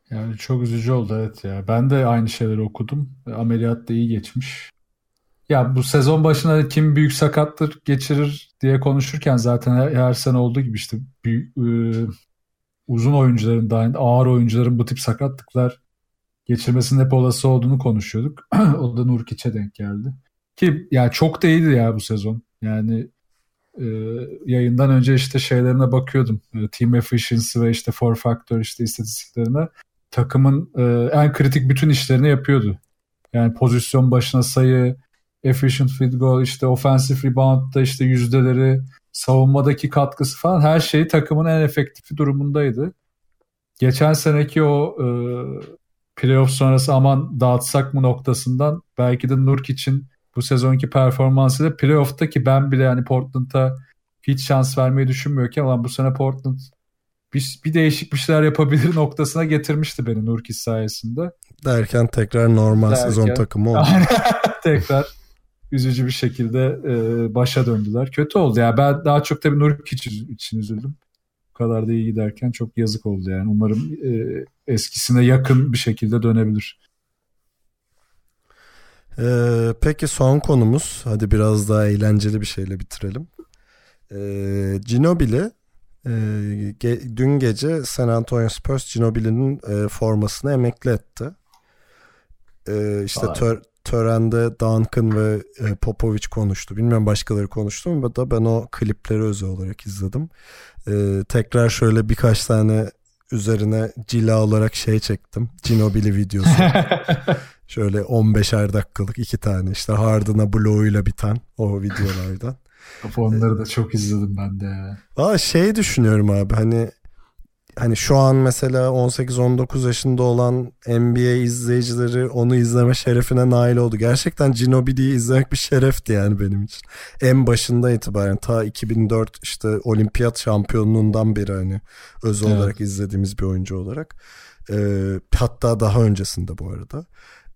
Yani çok üzücü oldu evet ya. Ben de aynı şeyleri okudum. Ameliyat da iyi geçmiş. Ya bu sezon başına kim büyük sakatlık geçirir diye konuşurken zaten her, her sene olduğu gibi işte büyük, e, uzun oyuncuların da ağır oyuncuların bu tip sakatlıklar geçirmesinin hep olası olduğunu konuşuyorduk. (clears throat) o da Nurkic'e denk geldi. Ki yani çok da iyiydi ya bu sezon. Yani e, yayından önce işte şeylerine bakıyordum. E, team efficiency ve işte four factor işte istatistiklerine. Takımın e, en kritik bütün işlerini yapıyordu. Yani pozisyon başına sayı, efficient field goal, işte offensive rebound'da işte yüzdeleri, savunmadaki katkısı falan her şeyi takımın en efektifi durumundaydı. Geçen seneki o e, playoff sonrası aman dağıtsak mı noktasından belki de Nurk için bu sezonki performansıyla playoff'ta ki ben bile yani Portland'a hiç şans vermeyi düşünmüyorken ama bu sene Portland bir, bir değişik bir şeyler yapabilir (laughs) noktasına getirmişti beni Nurkic sayesinde. Derken tekrar normal Derken, sezon takımı oldu. (laughs) tekrar üzücü bir şekilde e, başa döndüler. Kötü oldu ya. Yani ben daha çok tabii Nurkic için üzüldüm. Bu kadar da iyi giderken çok yazık oldu yani. Umarım e, eskisine yakın bir şekilde dönebilir. Ee, peki son konumuz. Hadi biraz daha eğlenceli bir şeyle bitirelim. Ee, Ginobili e, ge, dün gece San Antonio Spurs Ginobili'nin e, formasını emekli etti. Ee, işte tör, törende Duncan ve e, Popovic konuştu. Bilmiyorum başkaları konuştu mu da ben o klipleri özel olarak izledim. Ee, tekrar şöyle birkaç tane üzerine cila olarak şey çektim. Ginobili videosu. (laughs) Şöyle 15'er dakikalık iki tane işte Harden'a bloğuyla biten o videolardan. Onları da çok izledim ben de. Aa şey düşünüyorum abi hani hani şu an mesela 18-19 yaşında olan NBA izleyicileri onu izleme şerefine nail oldu. Gerçekten Ginobili'yi izlemek bir şerefti yani benim için. En başında itibaren ta 2004 işte olimpiyat şampiyonluğundan beri hani özel evet. olarak izlediğimiz bir oyuncu olarak. Ee, hatta daha öncesinde bu arada.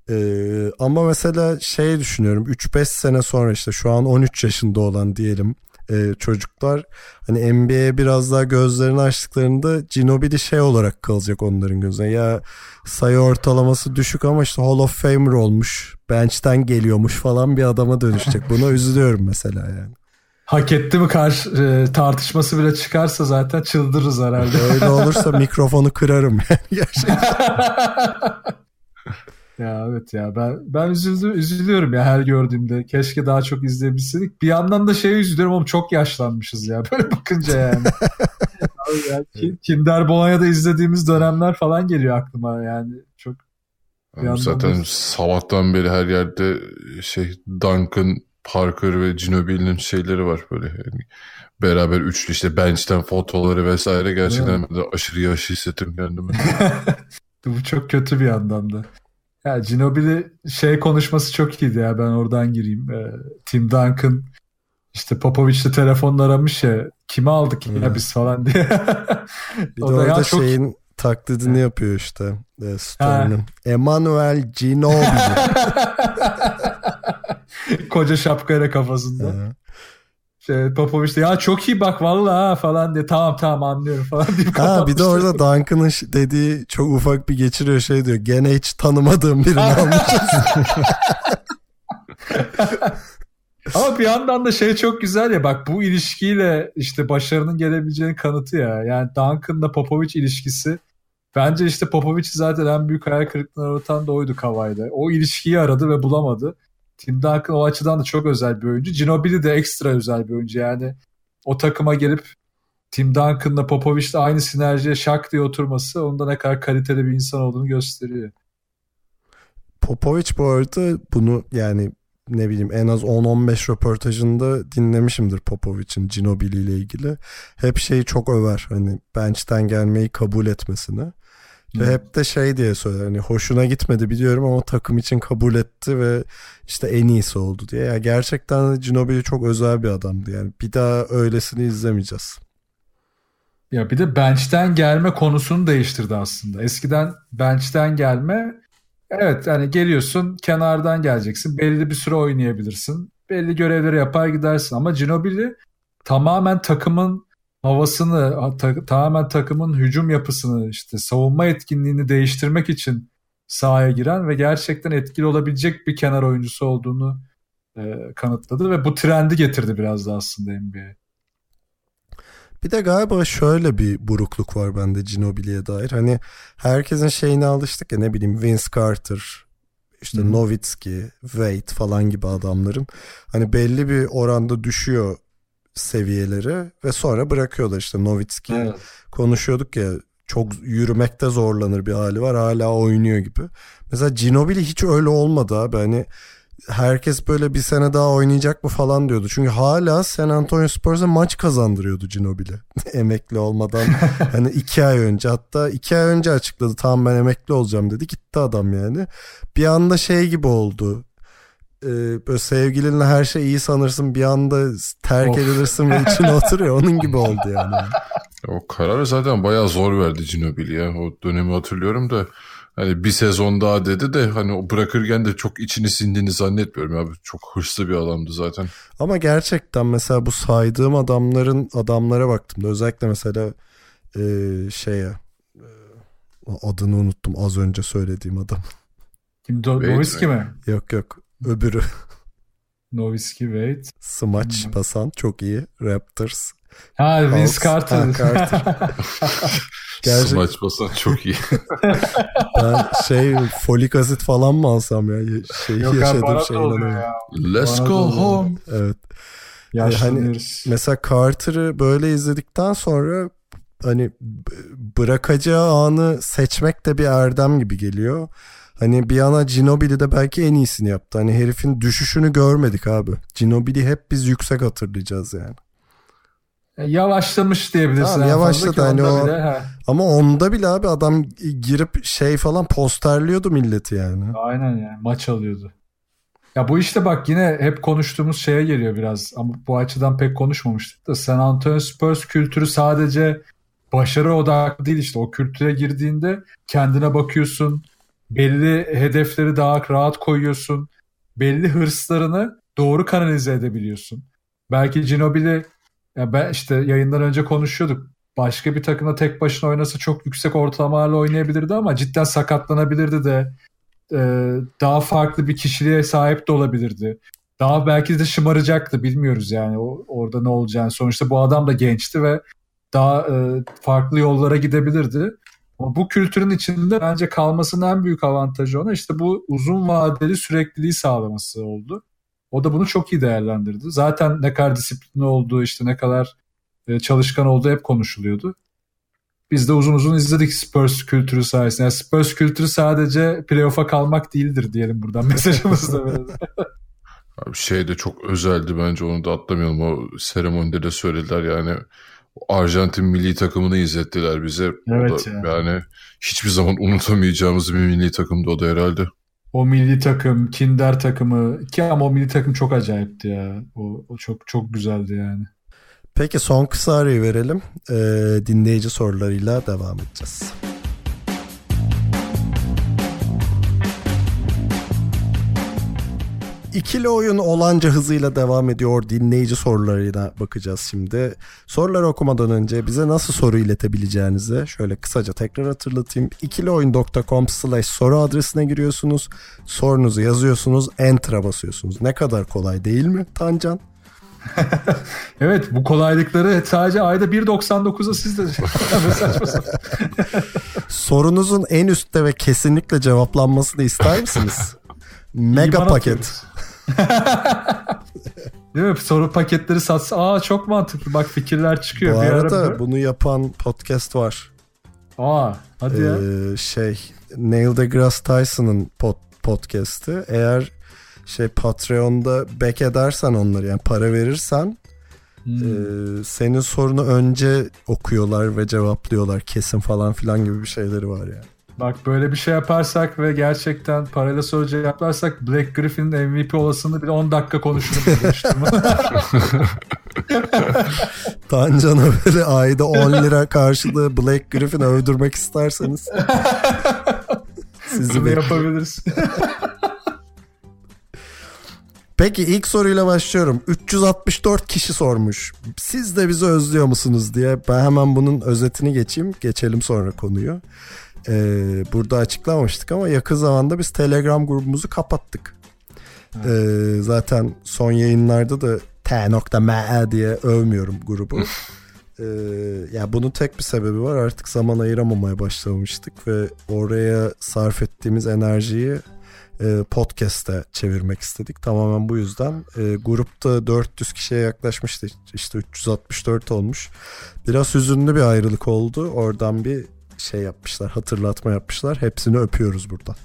Ee, ama mesela şey düşünüyorum 3-5 sene sonra işte şu an 13 yaşında olan diyelim e, çocuklar hani NBA'ye biraz daha gözlerini açtıklarında Ginobili şey olarak kalacak onların gözüne. Ya sayı ortalaması düşük ama işte Hall of Famer olmuş. Bench'ten geliyormuş falan bir adama dönüşecek. Buna (laughs) üzülüyorum mesela yani. Hak etti mi karşı e, tartışması bile çıkarsa zaten çıldırırız herhalde. Öyle olursa mikrofonu kırarım yani (laughs) gerçekten. (laughs) Ya evet ya ben ben üzüldüm, üzülüyorum ya her gördüğümde. Keşke daha çok izleyebilseydik. Bir yandan da şey üzülüyorum ama çok yaşlanmışız ya (laughs) böyle bakınca yani. ya, Kinder Bolonya'da izlediğimiz dönemler falan geliyor aklıma yani çok. Yani zaten da... sabahtan beri her yerde şey Duncan, Parker ve Ginobili'nin şeyleri var böyle. Yani beraber üçlü işte bench'ten fotoları vesaire gerçekten de aşırı yaş hissettim kendimi. (laughs) Bu çok kötü bir yandan da. Ya Ginobili şey konuşması çok iyiydi ya ben oradan gireyim. Ee, Tim Duncan işte Popovic'le telefonla aramış ya kimi aldık ya hmm. biz falan diye. (laughs) bir de orada ya şeyin çok... taklidini yapıyor işte e, Stern'ın. Emmanuel Ginobili. (laughs) Koca şapkayla kafasında şey, Popovic de ya çok iyi bak vallahi falan diye tamam tamam anlıyorum falan deyip Ha bir de orada Duncan'ın dediği çok ufak bir geçiriyor şey diyor. Gene hiç tanımadığım birini (laughs) almışız. (laughs) Ama bir yandan da şey çok güzel ya bak bu ilişkiyle işte başarının gelebileceğini kanıtı ya. Yani Duncan'la Popovic ilişkisi bence işte Popovic'i zaten en büyük hayal kırıklığına uğratan da oydu Kavay'da. O ilişkiyi aradı ve bulamadı. Tim Duncan o açıdan da çok özel bir oyuncu. Ginobili de ekstra özel bir oyuncu yani. O takıma gelip Tim Duncan'la Popovic'le aynı sinerjiye şak diye oturması onda ne kadar kaliteli bir insan olduğunu gösteriyor. Popovic bu arada bunu yani ne bileyim en az 10-15 röportajında dinlemişimdir Popovic'in Ginobili ile ilgili. Hep şeyi çok över hani bench'ten gelmeyi kabul etmesini. Ve hep de şey diye söyler hani hoşuna gitmedi biliyorum ama takım için kabul etti ve işte en iyisi oldu diye. Ya gerçekten Ginobili çok özel bir adamdı yani. Bir daha öylesini izlemeyeceğiz. Ya bir de bench'ten gelme konusunu değiştirdi aslında. Eskiden bench'ten gelme evet hani geliyorsun kenardan geleceksin. Belli bir süre oynayabilirsin. Belli görevleri yapar gidersin ama Ginobili tamamen takımın havasını, ta- tamamen takımın hücum yapısını, işte savunma etkinliğini değiştirmek için sahaya giren ve gerçekten etkili olabilecek bir kenar oyuncusu olduğunu e, kanıtladı ve bu trendi getirdi biraz da aslında NBA'ye. Bir de galiba şöyle bir burukluk var bende Ginobili'ye dair. Hani herkesin şeyine alıştık ya ne bileyim Vince Carter, işte hmm. Nowitzki, Wade falan gibi adamların hani belli bir oranda düşüyor seviyeleri ve sonra bırakıyorlar işte Nowitzki evet. konuşuyorduk ya çok yürümekte zorlanır bir hali var hala oynuyor gibi. Mesela Ginobili hiç öyle olmadı abi hani herkes böyle bir sene daha oynayacak mı falan diyordu. Çünkü hala San Antonio Spurs'a maç kazandırıyordu Ginobili. (laughs) emekli olmadan (laughs) hani iki ay önce hatta iki ay önce açıkladı tamam ben emekli olacağım dedi gitti adam yani. Bir anda şey gibi oldu e, böyle sevgilinle her şey iyi sanırsın bir anda terk of. edilirsin ve içine (laughs) oturuyor onun gibi oldu yani. O kararı zaten bayağı zor verdi Ginobili ya. O dönemi hatırlıyorum da hani bir sezon daha dedi de hani o bırakırken de çok içini sindiğini zannetmiyorum abi. Çok hırslı bir adamdı zaten. Ama gerçekten mesela bu saydığım adamların adamlara baktım da özellikle mesela e, şeye e, adını unuttum az önce söylediğim adam. Kim? Noviski mi? Yok yok. Öbürü. (laughs) Noviski Wade. Smaç hmm. basan çok iyi. Raptors. Ha Vince Carter. Ha, Carter. (laughs) Gerçek... Smaç basan çok iyi. (laughs) ben şey folik asit falan mı alsam ya? Şeyi Yok yaşadığım şeyden ya. Let's bana go home. Evet. Hani mesela Carter'ı böyle izledikten sonra hani bırakacağı anı seçmek de bir erdem gibi geliyor. Hani bir ana Ginobili de belki en iyisini yaptı. Hani herifin düşüşünü görmedik abi. Ginobili hep biz yüksek hatırlayacağız yani. E, yavaşlamış diyebilirsin. Tamam, yavaşladı hani o. Bile, ama onda bile abi adam girip şey falan posterliyordu milleti yani. Aynen yani maç alıyordu. Ya bu işte bak yine hep konuştuğumuz şeye geliyor biraz ama bu açıdan pek konuşmamıştık da San Antonio Spurs kültürü sadece başarı odaklı değil işte o kültüre girdiğinde kendine bakıyorsun belli hedefleri daha rahat koyuyorsun. Belli hırslarını doğru kanalize edebiliyorsun. Belki Ginobili ya ben işte yayından önce konuşuyorduk. Başka bir takımda tek başına oynasa çok yüksek ortalamalarla oynayabilirdi ama cidden sakatlanabilirdi de e, daha farklı bir kişiliğe sahip de olabilirdi. Daha belki de şımaracaktı bilmiyoruz yani o, orada ne olacağını. Sonuçta bu adam da gençti ve daha e, farklı yollara gidebilirdi. Ama bu kültürün içinde bence kalmasının en büyük avantajı ona işte bu uzun vadeli sürekliliği sağlaması oldu. O da bunu çok iyi değerlendirdi. Zaten ne kadar disiplinli olduğu işte ne kadar e, çalışkan olduğu hep konuşuluyordu. Biz de uzun uzun izledik Spurs kültürü sayesinde. Yani Spurs kültürü sadece playoff'a kalmak değildir diyelim buradan (laughs) mesajımız da. Abi şey de çok özeldi bence onu da atlamayalım. O seremonide de söylediler yani Arjantin milli takımını izlettiler bize. Evet da, ya. Yani hiçbir zaman unutamayacağımız bir milli takımdı o da herhalde. O milli takım, Kinder takımı ki ama o milli takım çok acayipti ya. O, o çok çok güzeldi yani. Peki son kısa arayı verelim. Ee, dinleyici sorularıyla devam edeceğiz. İkili oyun olanca hızıyla devam ediyor. Dinleyici sorularına bakacağız şimdi. Soruları okumadan önce bize nasıl soru iletebileceğinizi şöyle kısaca tekrar hatırlatayım. ikilioyun.com slash soru adresine giriyorsunuz. Sorunuzu yazıyorsunuz. Enter'a basıyorsunuz. Ne kadar kolay değil mi Tancan? (laughs) evet bu kolaylıkları sadece ayda 1.99'a siz de (laughs) Sorunuzun en üstte ve kesinlikle cevaplanmasını ister misiniz? (laughs) Mega paket. (laughs) Değil mi? Soru paketleri satsa aa çok mantıklı. Bak fikirler çıkıyor. Bu bir arada ara bunu yapan podcast var. Aa hadi ee, ya. Şey Neil deGrasse Tyson'ın pod, podcast'i. Eğer şey Patreon'da back edersen onları yani para verirsen hmm. e, senin sorunu önce okuyorlar ve cevaplıyorlar kesin falan filan gibi bir şeyleri var yani. Bak böyle bir şey yaparsak ve gerçekten parayla soru cevaplarsak Black Griffin'in MVP olasılığını bir 10 dakika konuşurum. (laughs) Tancan'a böyle ayda 10 lira karşılığı Black Griffin övdürmek isterseniz sizi Bunu yapabiliriz. (laughs) Peki ilk soruyla başlıyorum. 364 kişi sormuş. Siz de bizi özlüyor musunuz diye. Ben hemen bunun özetini geçeyim. Geçelim sonra konuyu. Ee, burada açıklamamıştık ama yakın zamanda biz Telegram grubumuzu kapattık. Ee, zaten son yayınlarda da t.me diye övmüyorum grubu. Ee, ya bunun tek bir sebebi var. Artık zaman ayıramamaya başlamıştık ve oraya sarf ettiğimiz enerjiyi e, podcast'e çevirmek istedik. Tamamen bu yüzden. E, grupta 400 kişiye yaklaşmıştı. İşte 364 olmuş. Biraz hüzünlü bir ayrılık oldu. Oradan bir şey yapmışlar. Hatırlatma yapmışlar. Hepsini öpüyoruz buradan.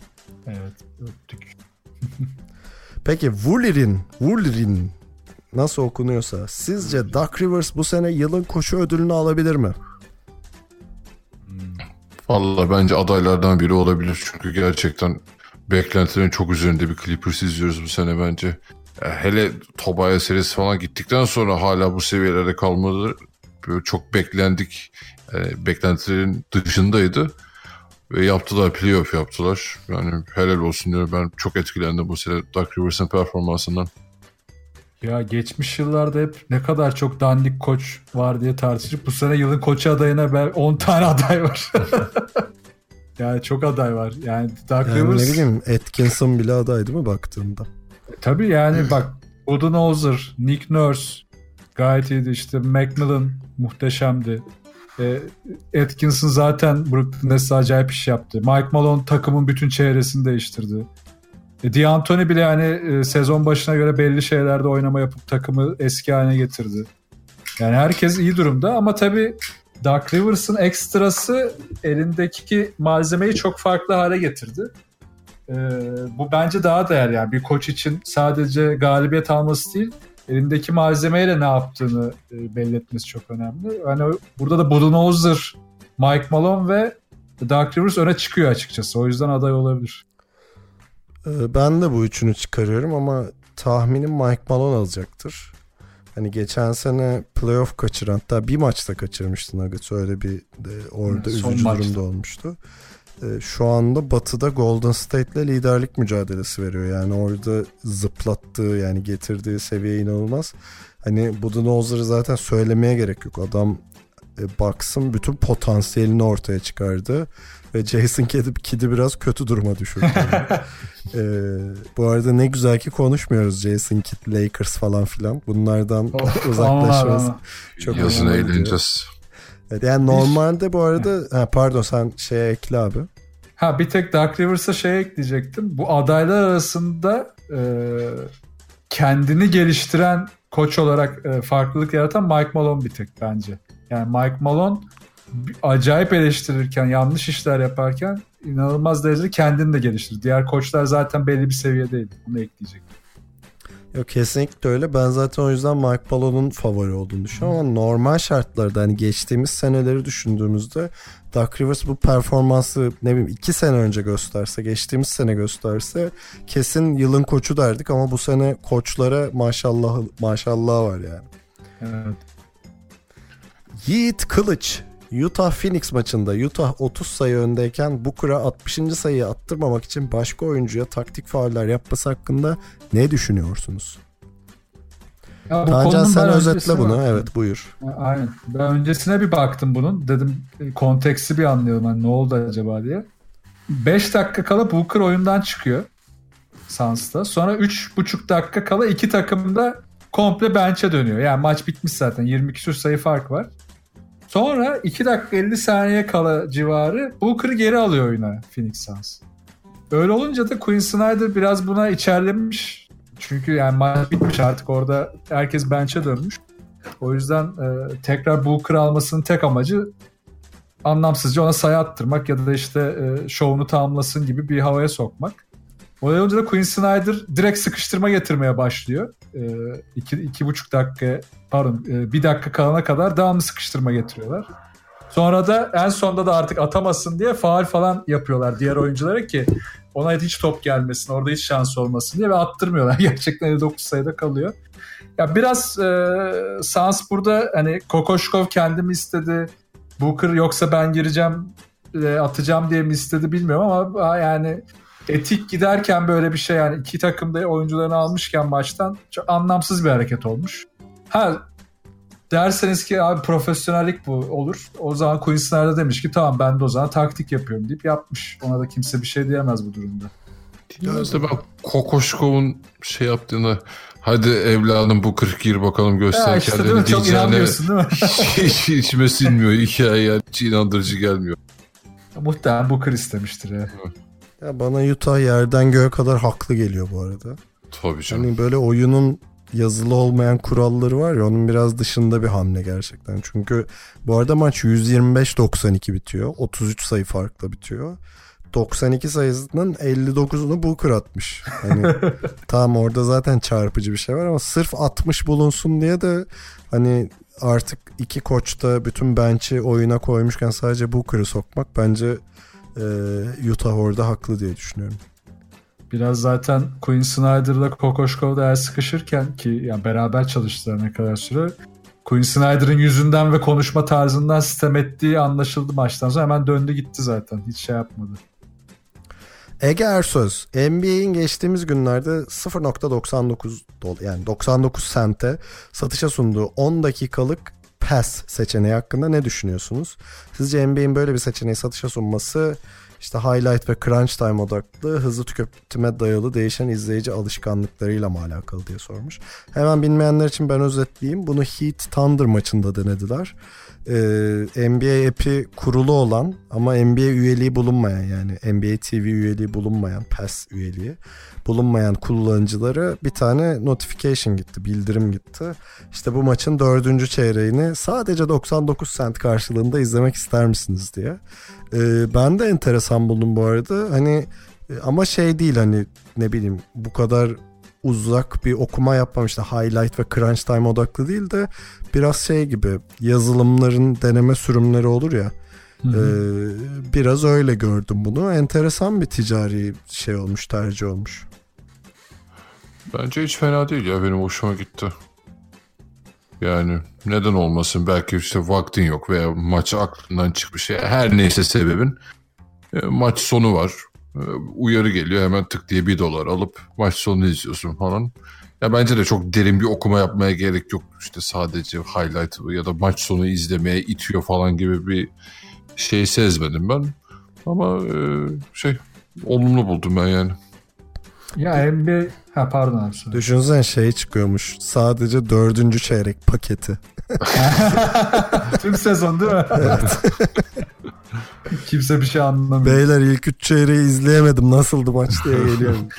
evet öptük. (laughs) Peki Woolerin, Woolerin nasıl okunuyorsa sizce Duck Rivers bu sene yılın koşu ödülünü alabilir mi? Valla bence adaylardan biri olabilir. Çünkü gerçekten beklentilerin çok üzerinde bir Clippers izliyoruz bu sene bence. Hele Tobaya serisi falan gittikten sonra hala bu seviyelerde kalmaları böyle çok beklendik. E, beklentilerin dışındaydı. Ve yaptılar playoff yaptılar. Yani helal olsun diyorum. Ben çok etkilendim bu sene Doug Rivers'ın performansından. Ya geçmiş yıllarda hep ne kadar çok dandik koç var diye tartışıp bu sene yılın koçu adayına ben 10 tane aday var. (laughs) yani çok aday var. Yani Doug Yani Rivers ne bileyim Atkinson bile aday değil mi baktığında? tabii yani bak Budenholzer, Nick Nurse gayet iyiydi işte Macmillan muhteşemdi. E, Atkinson zaten Brooklyn Nets'e acayip iş yaptı. Mike Malone takımın bütün çevresini değiştirdi. E, D'Antoni bile yani e, sezon başına göre belli şeylerde oynama yapıp takımı eski haline getirdi. Yani herkes iyi durumda ama tabii Doug Rivers'ın ekstrası elindeki malzemeyi çok farklı hale getirdi. E, bu bence daha değerli yani bir koç için sadece galibiyet alması değil elindeki malzemeyle ne yaptığını e, belli etmesi çok önemli. Yani burada da Budenholzer, Mike Malone ve Doug Rivers öne çıkıyor açıkçası. O yüzden aday olabilir. Ee, Ben de bu üçünü çıkarıyorum ama tahminim Mike Malone alacaktır. Hani geçen sene playoff kaçıran hatta bir maçta kaçırmıştı Nuggets öyle bir de orada son üzücü maçta. durumda olmuştu. Ee, Şu anda Batı'da Golden State'le liderlik mücadelesi veriyor. Yani orada zıplattığı yani getirdiği seviye inanılmaz. Hani Budenholzer'ı zaten söylemeye gerek yok. Adam e, Bucks'ın bütün potansiyelini ortaya çıkardı. Ve Jason Kidd, Kidd'i biraz kötü duruma düşürdü. Ee, (laughs) bu arada ne güzel ki konuşmuyoruz Jason Kidd, Lakers falan filan. Bunlardan (laughs) uzaklaşmamız. Ama- Çok Yazın eğleneceğiz. Evet, yani normalde bu arada ha, pardon sen şeye ekle abi. Ha bir tek Dark Rivers'a şey ekleyecektim. Bu adaylar arasında e, kendini geliştiren koç olarak e, farklılık yaratan Mike Malone bir tek bence. Yani Mike Malone acayip eleştirirken, yanlış işler yaparken inanılmaz derecede kendini de geliştirdi. Diğer koçlar zaten belli bir seviyedeydi. Bunu ekleyecek. Yok kesinlikle öyle. Ben zaten o yüzden Mike Malone'un favori olduğunu düşünüyorum ama normal şartlarda hani geçtiğimiz seneleri düşündüğümüzde Doug Rivers bu performansı ne bileyim iki sene önce gösterse, geçtiğimiz sene gösterse kesin yılın koçu derdik ama bu sene koçlara maşallah maşallah var yani. Evet. Yiğit Kılıç Utah Phoenix maçında Utah 30 sayı öndeyken Booker'a 60. sayıyı attırmamak için başka oyuncuya taktik fauller yapması hakkında ne düşünüyorsunuz? Ya bu Tancan sen özetle bunu. baktım. Evet buyur. Aynen. Ben öncesine bir baktım bunun. Dedim e, konteksti bir anlayalım. Hani ne oldu acaba diye. 5 dakika kala Booker oyundan çıkıyor. Suns'ta. Sonra 3,5 dakika kala iki takım da komple bench'e dönüyor. Yani maç bitmiş zaten. 20 küsur sayı fark var. Sonra 2 dakika 50 saniye kala civarı Booker'ı geri alıyor oyuna Phoenix Suns. Öyle olunca da Quinn Snyder biraz buna içerlemiş. Çünkü yani maç bitmiş artık orada herkes bench'e dönmüş. O yüzden e, tekrar Booker almasının tek amacı anlamsızca ona sayı attırmak ya da işte e, şovunu tamamlasın gibi bir havaya sokmak. O olunca da Quinn Snyder direkt sıkıştırma getirmeye başlıyor. E, iki, iki buçuk dakika pardon e, bir dakika kalana kadar devamlı sıkıştırma getiriyorlar. Sonra da en sonda da artık atamasın diye faal falan yapıyorlar diğer oyunculara ki ona hiç top gelmesin, orada hiç şans olmasın diye ve attırmıyorlar. (laughs) Gerçekten 59 sayıda kalıyor. Ya biraz e, Sans burada hani Kokoşkov kendim istedi. Booker yoksa ben gireceğim e, atacağım diye mi istedi bilmiyorum ama yani etik giderken böyle bir şey yani iki takımda oyuncularını almışken maçtan çok anlamsız bir hareket olmuş. Ha derseniz ki abi profesyonellik bu olur. O zaman Snyder demiş ki tamam ben de o zaman taktik yapıyorum deyip yapmış. Ona da kimse bir şey diyemez bu durumda. Diyemez de ben Kokoşkov'un şey yaptığını hadi evladım bu 40 gir bakalım göster ya işte kendini? Çok inanmıyorsun değil mi? (laughs) hiç, hiç içime sinmiyor hikaye yani hiç inandırıcı gelmiyor. Muhtemelen Booker istemiştir ya. Ya bana Utah yerden göğe kadar haklı geliyor bu arada. Tabii canım. Hani böyle oyunun yazılı olmayan kuralları var ya onun biraz dışında bir hamle gerçekten. Çünkü bu arada maç 125-92 bitiyor. 33 sayı farkla bitiyor. 92 sayısının 59'unu Booker atmış. Hani (laughs) tamam orada zaten çarpıcı bir şey var ama sırf 60 bulunsun diye de hani artık iki koç da bütün bench'i oyuna koymuşken sadece Booker'ı sokmak bence e, Utah orada haklı diye düşünüyorum. Biraz zaten Quinn Snyder'la Kokoşkov da el sıkışırken ki yani beraber çalıştılar ne kadar süre. Quinn Snyder'ın yüzünden ve konuşma tarzından sistem ettiği anlaşıldı maçtan sonra hemen döndü gitti zaten. Hiç şey yapmadı. Ege Ersöz, NBA'in geçtiğimiz günlerde 0.99 dolar yani 99 sente satışa sunduğu 10 dakikalık pass seçeneği hakkında ne düşünüyorsunuz? Sizce NBA'in böyle bir seçeneği satışa sunması işte highlight ve crunch time odaklı hızlı tüketime dayalı değişen izleyici alışkanlıklarıyla mı alakalı diye sormuş. Hemen bilmeyenler için ben özetleyeyim. Bunu Heat Thunder maçında denediler. Ee, NBA app'i kurulu olan ama NBA üyeliği bulunmayan yani NBA TV üyeliği bulunmayan PAS üyeliği bulunmayan kullanıcılara bir tane notification gitti, bildirim gitti. İşte bu maçın dördüncü çeyreğini sadece 99 cent karşılığında izlemek ister misiniz diye. Ee, ben de enteresan buldum bu arada. Hani ama şey değil hani ne bileyim bu kadar uzak bir okuma yapmam işte highlight ve crunch time odaklı değil de biraz şey gibi yazılımların deneme sürümleri olur ya. Hı hı. Ee, biraz öyle gördüm bunu. Enteresan bir ticari şey olmuş, tercih olmuş. Bence hiç fena değil ya. Benim hoşuma gitti. Yani neden olmasın? Belki işte vaktin yok veya maç aklından çıkmış. Her neyse sebebin. E, maç sonu var. E, uyarı geliyor hemen tık diye bir dolar alıp maç sonunu izliyorsun falan. Ya bence de çok derin bir okuma yapmaya gerek yok. İşte sadece highlight ya da maç sonu izlemeye itiyor falan gibi bir şey sezmedim ben. Ama e, şey olumlu buldum ben yani. Ya NBA ha pardon abi. Düşünsene şey çıkıyormuş. Sadece dördüncü çeyrek paketi. (laughs) Tüm sezon değil mi? Evet. (laughs) (laughs) Kimse bir şey anlamıyor. Beyler ilk üç çeyreği izleyemedim. Nasıldı maç diye (laughs) geliyorum. (laughs)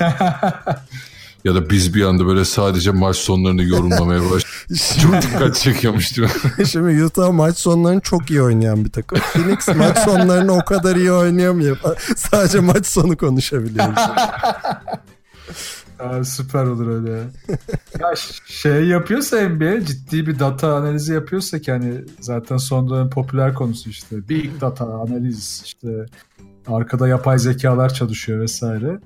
ya da biz bir anda böyle sadece maç sonlarını yorumlamaya başladık. çok dikkat çekiyormuş değil mi? Şimdi Utah maç sonlarını çok iyi oynayan bir takım. Phoenix maç sonlarını o kadar iyi oynayamıyor. Sadece maç sonu konuşabiliyoruz. Aa, süper olur öyle. ya şey yapıyorsa NBA ciddi bir data analizi yapıyorsa ki hani zaten son dönem popüler konusu işte big data analiz işte arkada yapay zekalar çalışıyor vesaire.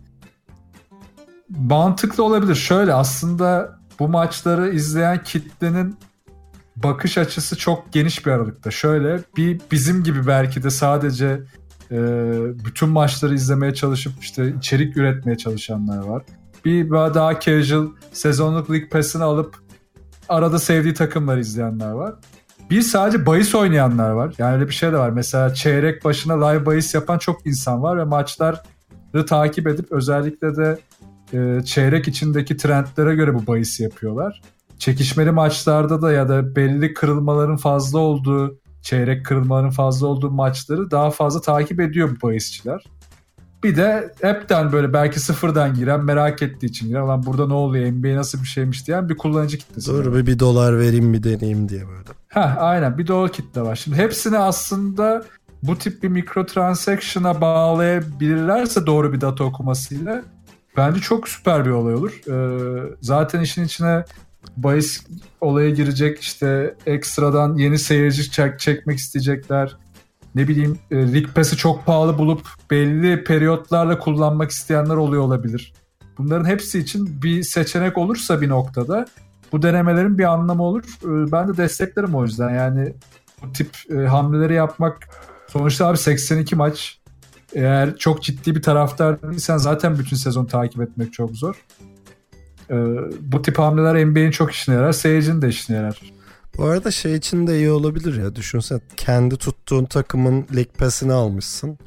Mantıklı olabilir. Şöyle aslında bu maçları izleyen kitlenin bakış açısı çok geniş bir aralıkta. Şöyle bir bizim gibi belki de sadece e, bütün maçları izlemeye çalışıp işte içerik üretmeye çalışanlar var bir daha casual sezonluk League Pass'ını alıp arada sevdiği takımları izleyenler var. Bir sadece bahis oynayanlar var. Yani öyle bir şey de var. Mesela çeyrek başına live bahis yapan çok insan var ve maçları takip edip özellikle de e, çeyrek içindeki trendlere göre bu bahisi yapıyorlar. Çekişmeli maçlarda da ya da belli kırılmaların fazla olduğu, çeyrek kırılmaların fazla olduğu maçları daha fazla takip ediyor bu bahisçiler. Bir de hepten böyle belki sıfırdan giren merak ettiği için giren lan burada ne oluyor NBA nasıl bir şeymiş diyen bir kullanıcı kitlesi var. bir, bir dolar vereyim bir deneyeyim diye böyle. Ha aynen bir dolar kitle var. Şimdi hepsini aslında bu tip bir mikrotransaction'a bağlayabilirlerse doğru bir data okumasıyla bence çok süper bir olay olur. Ee, zaten işin içine bahis olaya girecek işte ekstradan yeni seyirci çek, çekmek isteyecekler ne bileyim League Pass'i çok pahalı bulup belli periyotlarla kullanmak isteyenler oluyor olabilir. Bunların hepsi için bir seçenek olursa bir noktada bu denemelerin bir anlamı olur. E, ben de desteklerim o yüzden. Yani bu tip e, hamleleri yapmak sonuçta abi 82 maç eğer çok ciddi bir taraftar değilsen zaten bütün sezon takip etmek çok zor. E, bu tip hamleler NBA'in çok işine yarar. Seyircinin de işine yarar. Bu arada şey için de iyi olabilir ya. Düşünsen kendi tuttuğun takımın lig pass'ini almışsın.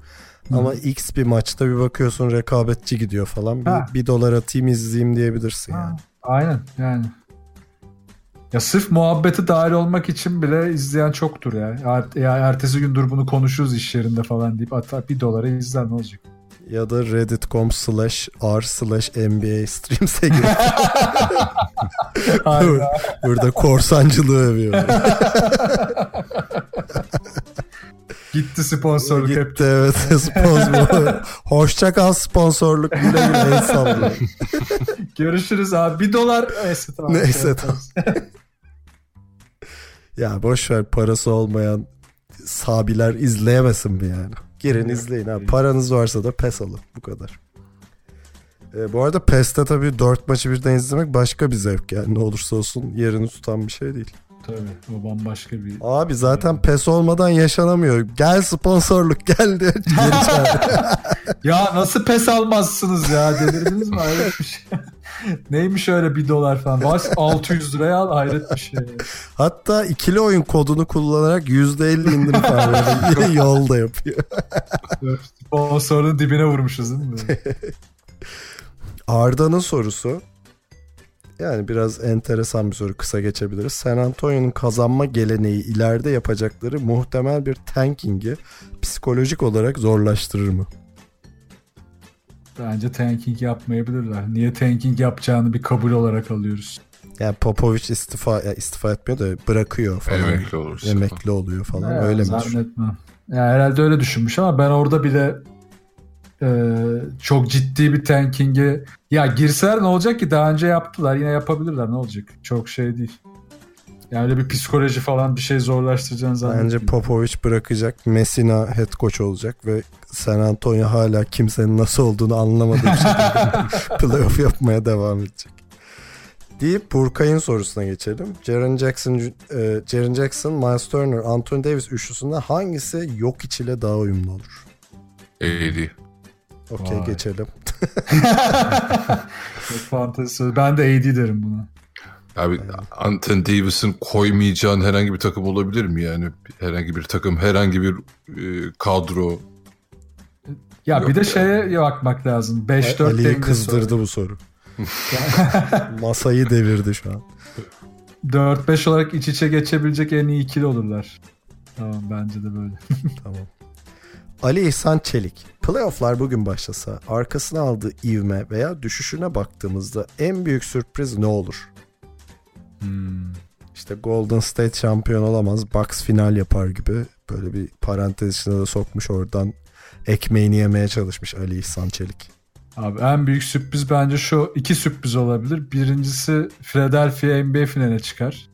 Ama X bir maçta bir bakıyorsun rekabetçi gidiyor falan. Bir, Ha. bir dolar atayım izleyeyim diyebilirsin yani. Aynen yani. Ya sırf muhabbeti dahil olmak için bile izleyen çoktur ya. Er- ya ertesi gün dur bunu konuşuruz iş yerinde falan deyip hatta bir dolara izler ne olacak? Ya da reddit.com slash r slash NBA streams'e gir. (laughs) Burada korsancılığı övüyor. Gitti sponsorluk hep. Gitti evet sponsor. Hoşça kal sponsorluk güle güle el sallıyor. Görüşürüz abi. Bir dolar. Neyse tamam. Neyse, tamam. Ya boş ver parası olmayan sabiler izleyemesin mi yani? Girin izleyin abi. Paranız varsa da pes alın. Bu kadar. Ee, bu arada PES'te tabii 4 maçı birden izlemek başka bir zevk yani. Ne olursa olsun yerini tutan bir şey değil. Tabii o bambaşka bir... Abi zaten PES olmadan yaşanamıyor. Gel sponsorluk geldi. Geri çağır. (laughs) Ya nasıl pes almazsınız ya delirdiniz mi? Hayret bir şey. (laughs) Neymiş öyle bir dolar falan. Bas 600 liraya al hayret bir şey. Hatta ikili oyun kodunu kullanarak %50 indirim falan (laughs) yolda yapıyor. Sponsorun dibine vurmuşuz değil mi? (laughs) Arda'nın sorusu yani biraz enteresan bir soru kısa geçebiliriz. San Antonio'nun kazanma geleneği ileride yapacakları muhtemel bir tanking'i psikolojik olarak zorlaştırır mı? Bence tanking yapmayabilirler. Niye tanking yapacağını bir kabul olarak alıyoruz. Yani Popovic istifa ya istifa etmiyor da bırakıyor falan. Emekli olursa. Emekli oluyor falan. Ya, öyle mi? Zannetmem. Ya herhalde öyle düşünmüş ama ben orada bile e, çok ciddi bir tanking'e ya girseler ne olacak ki daha önce yaptılar yine yapabilirler ne olacak çok şey değil. Yani öyle bir psikoloji falan bir şey zorlaştıracağını zannetmiyorum. Bence Popovic bırakacak. Messina head coach olacak ve San Antonio hala kimsenin nasıl olduğunu anlamadığı bir şekilde (laughs) playoff yapmaya devam edecek. Deyip Burkay'ın sorusuna geçelim. Jaren Jackson, e, Jaren Jackson, Miles Turner, Anthony Davis üçlüsünden hangisi yok ile daha uyumlu olur? AD. Okey geçelim. (laughs) Çok fantezi. Ben de AD derim buna. Abi Anthony Davis'in koymayacağın herhangi bir takım olabilir mi yani? Herhangi bir takım, herhangi bir e, kadro. Ya Yok bir de ya. şeye bakmak lazım. 5-4 Ali'yi dengesi kızdırdı bu soru. (laughs) Masayı devirdi şu an. 4-5 olarak iç içe geçebilecek en iyi ikili olurlar. Tamam bence de böyle. (laughs) Tamam. Ali İhsan Çelik. Playoff'lar bugün başlasa arkasına aldığı ivme veya düşüşüne baktığımızda en büyük sürpriz ne olur? İşte Golden State şampiyon olamaz. Bucks final yapar gibi böyle bir parantez içine de sokmuş oradan ekmeğini yemeye çalışmış Ali İhsan Çelik. Abi en büyük sürpriz bence şu iki sürpriz olabilir. Birincisi Philadelphia NBA finaline çıkar.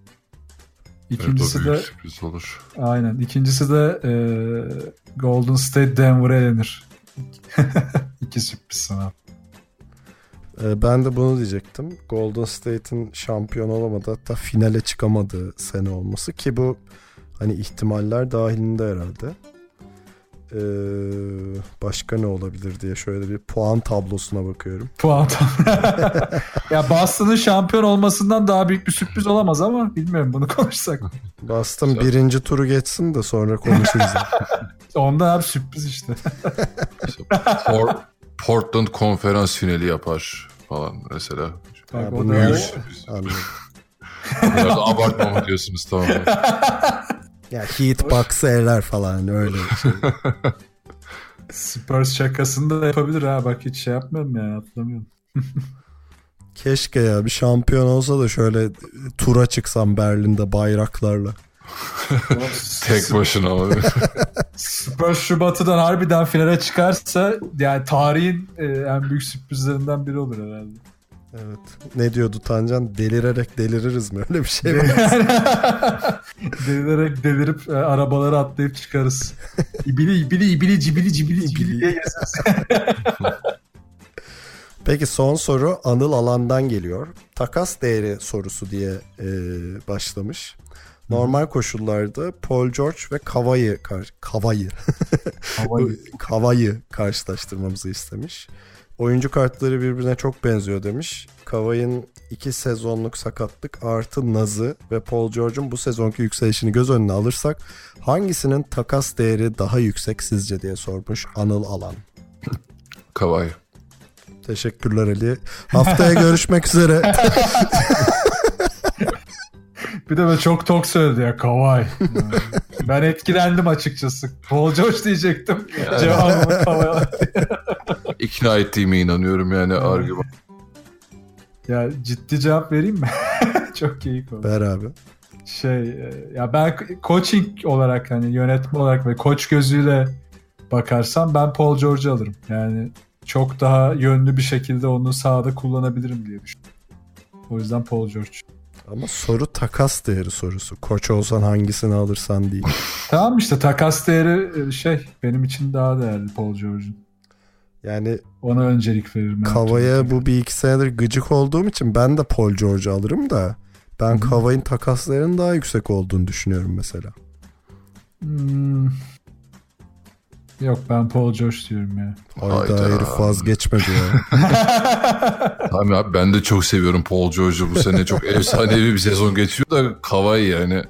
Evet, İkincisi büyük de sürpriz olur. aynen. İkincisi de e, Golden State Denver'a elenir. (laughs) İki sürpriz sana. Ee, ben de bunu diyecektim. Golden State'in şampiyon olamadı hatta finale çıkamadığı sene olması ki bu hani ihtimaller dahilinde herhalde. Ee, başka ne olabilir diye şöyle bir puan tablosuna bakıyorum. (laughs) Puan (laughs) ya Boston'ın şampiyon olmasından daha büyük bir sürpriz olamaz ama bilmiyorum bunu konuşsak. Boston birinci turu geçsin de sonra konuşuruz. (laughs) Ondan abi sürpriz işte. Portland konferans finali yapar falan mesela. Ha, o bunu da- Büyük sürpriz. Anladım. (laughs) Biraz da abartma mı diyorsunuz tamam. Ya Heat Bucks'ı eler falan öyle şey. (laughs) Spurs şakasını da yapabilir ha. Bak hiç şey yapmıyorum ya atlamıyorum. (laughs) Keşke ya bir şampiyon olsa da şöyle tura çıksam Berlin'de bayraklarla. Tek başına abi. Spurs şu batıdan harbiden finale çıkarsa yani tarihin e, en büyük sürprizlerinden biri olur herhalde. Evet. Ne diyordu Tancan? Delirerek deliririz mi? Öyle bir şey var. (laughs) Delilerek delirip e, arabalara atlayıp çıkarız. İbili ibili ibili cibili cibili cibili diye gezeriz. (laughs) Peki son soru Anıl Alan'dan geliyor. Takas değeri sorusu diye e, başlamış. Normal koşullarda Paul George ve Kava'yı Kava'yı. Kava'yı karşılaştırmamızı istemiş. Oyuncu kartları birbirine çok benziyor demiş. Kavay'ın iki sezonluk sakatlık artı Naz'ı ve Paul George'un bu sezonki yükselişini göz önüne alırsak hangisinin takas değeri daha yüksek sizce diye sormuş Anıl Alan. (laughs) Kavay. Teşekkürler Ali. Haftaya görüşmek üzere. (laughs) Bir de böyle çok tok söyledi ya Kavay. (laughs) ben etkilendim açıkçası. Paul George diyecektim. Cevabımı (laughs) Kavay. İkna ettiğime inanıyorum yani argüman. Ya ciddi cevap vereyim mi? (laughs) çok keyif oldu. Ver abi. Şey e, ya ben coaching olarak hani yönetme olarak ve koç gözüyle bakarsam ben Paul George'u alırım. Yani çok daha yönlü bir şekilde onu sahada kullanabilirim diye düşünüyorum. O yüzden Paul George. Ama soru takas değeri sorusu. Koç olsan hangisini alırsan değil. (laughs) Tamam işte takas değeri e, şey benim için daha değerli Paul George'un. Yani Ona öncelik veririm. Kava'ya bu bir iki senedir gıcık olduğum için ben de Paul George'u alırım da ben Kava'nın takas değerinin daha yüksek olduğunu düşünüyorum mesela. Hmm. Yok ben Paul George diyorum ya. Hayda, Hayda. herif vazgeçmedi ya. (laughs) Tamam abi ben de çok seviyorum Paul George'u bu sene çok efsanevi bir sezon geçiyor da Kavay yani.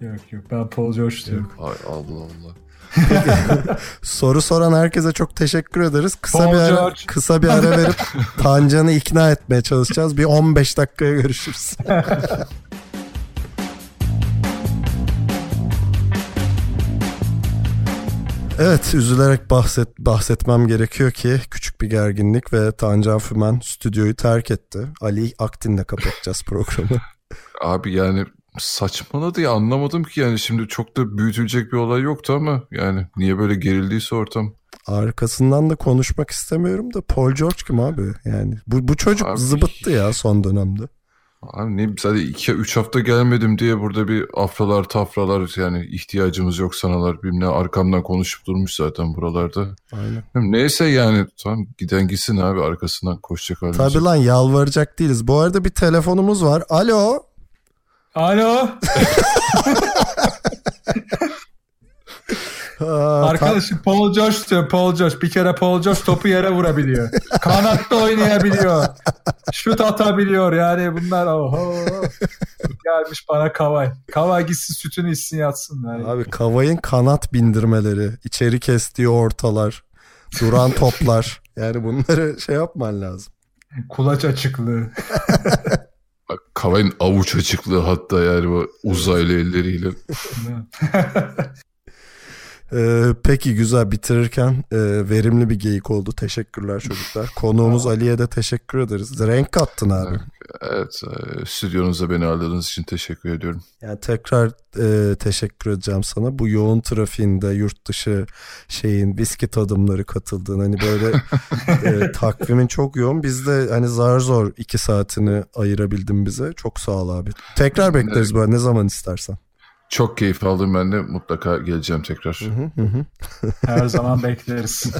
Yok yok ben Paul George diyorum. Ay Allah Allah. (laughs) Soru soran herkese çok teşekkür ederiz. Kısa Paul bir ara, George. kısa bir ara verip (laughs) Tancan'ı ikna etmeye çalışacağız. Bir 15 dakikaya görüşürüz. Evet üzülerek bahset, bahsetmem gerekiyor ki küçük bir gerginlik ve Tancan Fümen stüdyoyu terk etti. Ali Aktin'le kapatacağız programı. (laughs) Abi yani saçmaladı ya anlamadım ki yani şimdi çok da büyütülecek bir olay yoktu ama yani niye böyle gerildiyse ortam. Arkasından da konuşmak istemiyorum da Paul George kim abi? Yani bu, bu çocuk Abi- zıbıttı ya son dönemde. Abi ne sadece 2-3 hafta gelmedim diye burada bir afralar tafralar yani ihtiyacımız yok sanalar bilmem ne arkamdan konuşup durmuş zaten buralarda. Aynen. Neyse yani tamam giden gitsin abi arkasından koşacak halimiz Tabii lan yalvaracak değiliz. Bu arada bir telefonumuz var. Alo. Alo (laughs) Aa, arkadaşım Paul George diyor Paul George. Bir kere Paul George topu yere vurabiliyor. (laughs) Kanatta oynayabiliyor. Şut atabiliyor yani bunlar oho. Gelmiş bana Kavay. Kavay gitsin sütünü içsin yatsın. Yani. Abi Kavay'ın kanat bindirmeleri, içeri kestiği ortalar, duran toplar. Yani bunları şey yapman lazım. Kulaç açıklığı. Bak, Kavay'ın avuç açıklığı hatta yani bu uzaylı elleriyle. (laughs) Ee, peki güzel bitirirken e, verimli bir geyik oldu. Teşekkürler çocuklar. Konuğumuz Ali'ye de teşekkür ederiz. Renk kattın abi. Evet e, stüdyonuzda beni ağırladığınız için teşekkür ediyorum. Yani tekrar e, teşekkür edeceğim sana. Bu yoğun trafiğinde yurt dışı şeyin viski tadımları katıldığın hani böyle (laughs) e, takvimin çok yoğun. Biz de hani zar zor iki saatini ayırabildin bize. Çok sağ ol abi. Tekrar bekleriz böyle ne zaman istersen. Çok keyif aldım ben de mutlaka geleceğim tekrar. Hı hı. (laughs) Her zaman bekleriz. (laughs)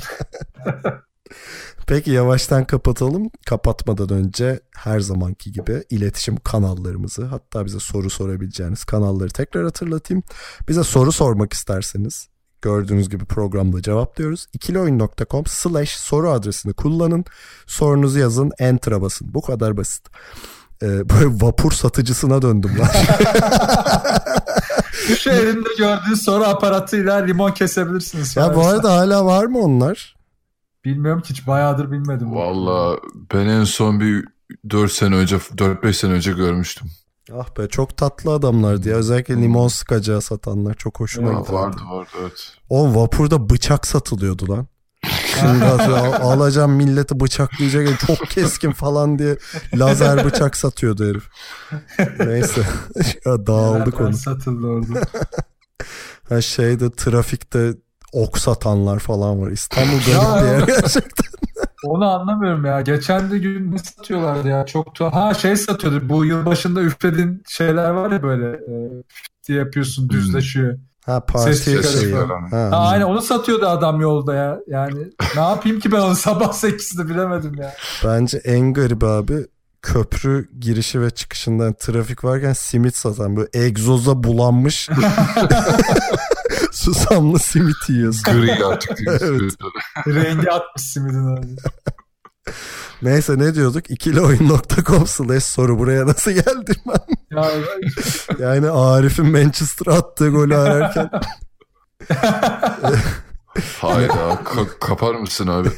Peki yavaştan kapatalım. Kapatmadan önce her zamanki gibi iletişim kanallarımızı hatta bize soru sorabileceğiniz kanalları tekrar hatırlatayım. Bize soru sormak isterseniz gördüğünüz gibi programda cevaplıyoruz. ikilioyun.com slash soru adresini kullanın. Sorunuzu yazın enter'a basın. Bu kadar basit. Ee, böyle vapur satıcısına döndüm lan. (laughs) Şu elinde gördüğün soru aparatıyla limon kesebilirsiniz. ya bu arada hala var mı onlar? Bilmiyorum ki hiç bayağıdır bilmedim. Valla ben en son bir 4 sene önce 4-5 sene önce görmüştüm. Ah be çok tatlı adamlardı ya. Özellikle limon sıkacağı satanlar çok hoşuma gitti. Vardı vardı evet. O vapurda bıçak satılıyordu lan. Şimdi al- alacağım milleti bıçaklayacak çok keskin falan diye lazer bıçak satıyordu herif. Neyse (laughs) ya dağıldık onu. satıldı orada. Ha şeyde trafikte ok satanlar falan var. İstanbul garip bir yer gerçekten. (laughs) Onu anlamıyorum ya. Geçen de gün ne satıyorlardı ya? Çok tuhaf. Ha şey satıyordu. Bu yıl başında üflediğin şeyler var ya böyle e, diye yapıyorsun düzleşiyor. Ha parti Ses şeyi. çıkarıyor. Ha, Ha, aynen onu satıyordu adam yolda ya. Yani ne yapayım ki ben onu sabah 8'de bilemedim ya. Bence en garip abi köprü girişi ve çıkışından trafik varken simit satan böyle egzoza bulanmış (laughs) susamlı simit yiyorsun. Gri artık. (laughs) Evet. Rengi atmış simidin abi. Neyse ne diyorduk? ikilioyun.com slash soru buraya nasıl geldim ben? Ya, Yani Arif'in Manchester attığı golü ararken Hayda ka- kapar mısın abi?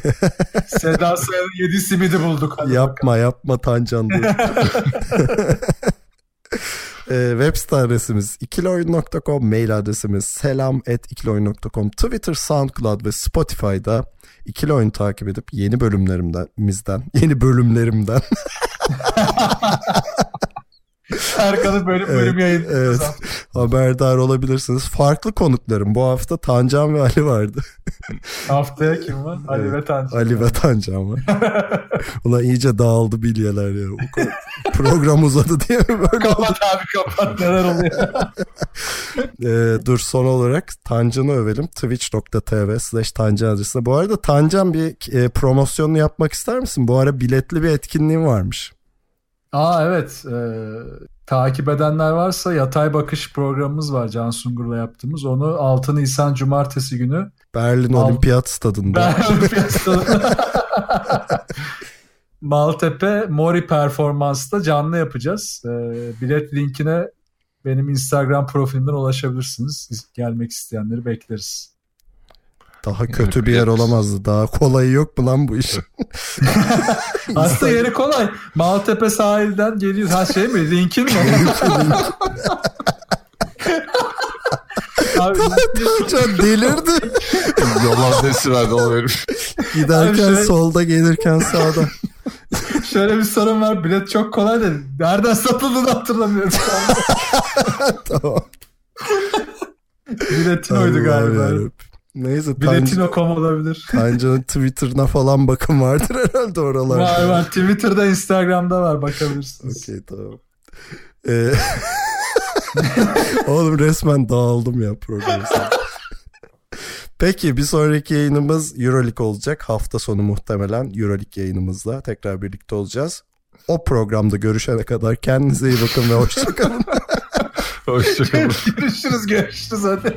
Seda Sayan'ın yedi simidi bulduk. Hadi yapma yapma Tancan dur. (laughs) Ee, web site adresimiz ikilioyun.com mail adresimiz selam at ikilioyun.com Twitter, Soundcloud ve Spotify'da ikili oyun takip edip yeni bölümlerimden yeni bölümlerimden (laughs) (laughs) Erkan'ın bölüm bölüm Evet, yayınlıyoruz. evet. haberdar olabilirsiniz. Farklı konuklarım. Bu hafta Tancan ve Ali vardı. (laughs) Haftaya kim var? Ali Evet. ve Tanju. Ali ve Tancan var. (laughs) Ulan iyice dağıldı bilyeler ya. Program uzadı diye mi böyle oldu? Kapat abi kapat neler oluyor. Ee, dur son olarak Tancan'ı övelim. Twitch.tv slash Tancan adresine. Bu arada Tancan bir e, promosyonunu yapmak ister misin? Bu ara biletli bir etkinliğin varmış. Aa evet. e, takip edenler varsa yatay bakış programımız var Can Sungur'la yaptığımız. Onu 6 Nisan Cumartesi günü Berlin Al- Olimpiyat Stadında. Ben Olimpiyat'ta- (laughs) Maltepe Mori Performans'ta canlı yapacağız. E, bilet linkine benim Instagram profilimden ulaşabilirsiniz. Gelmek isteyenleri bekleriz. Daha kötü bir yer olamazdı. Daha kolayı yok mu lan bu iş? (laughs) Aslında yeri kolay. Maltepe sahilden geliyor. Ha şey mi? Linkin mi? (laughs) Abi, Tancan delirdi. (laughs) Yalan desi verdi o herif. Giderken Abi şey- solda gelirken sağda. şöyle bir sorun var. Bilet çok kolay da nereden satıldığını hatırlamıyorum. tamam. Biletin oydu galiba. yarabbim. Neyse Biletino.com olabilir. (laughs) Tancan'ın Twitter'ına falan bakın vardır (laughs) herhalde oralarda. Var var. Twitter'da, Instagram'da var. Bakabilirsiniz. Okey tamam. Ee, (laughs) Oğlum resmen dağıldım ya programı. Peki bir sonraki yayınımız Euroleague olacak. Hafta sonu muhtemelen Euroleague yayınımızla tekrar birlikte olacağız. O programda görüşene kadar kendinize iyi bakın ve hoşçakalın. Hoşçakalın. görüşürüz görüşürüz hadi.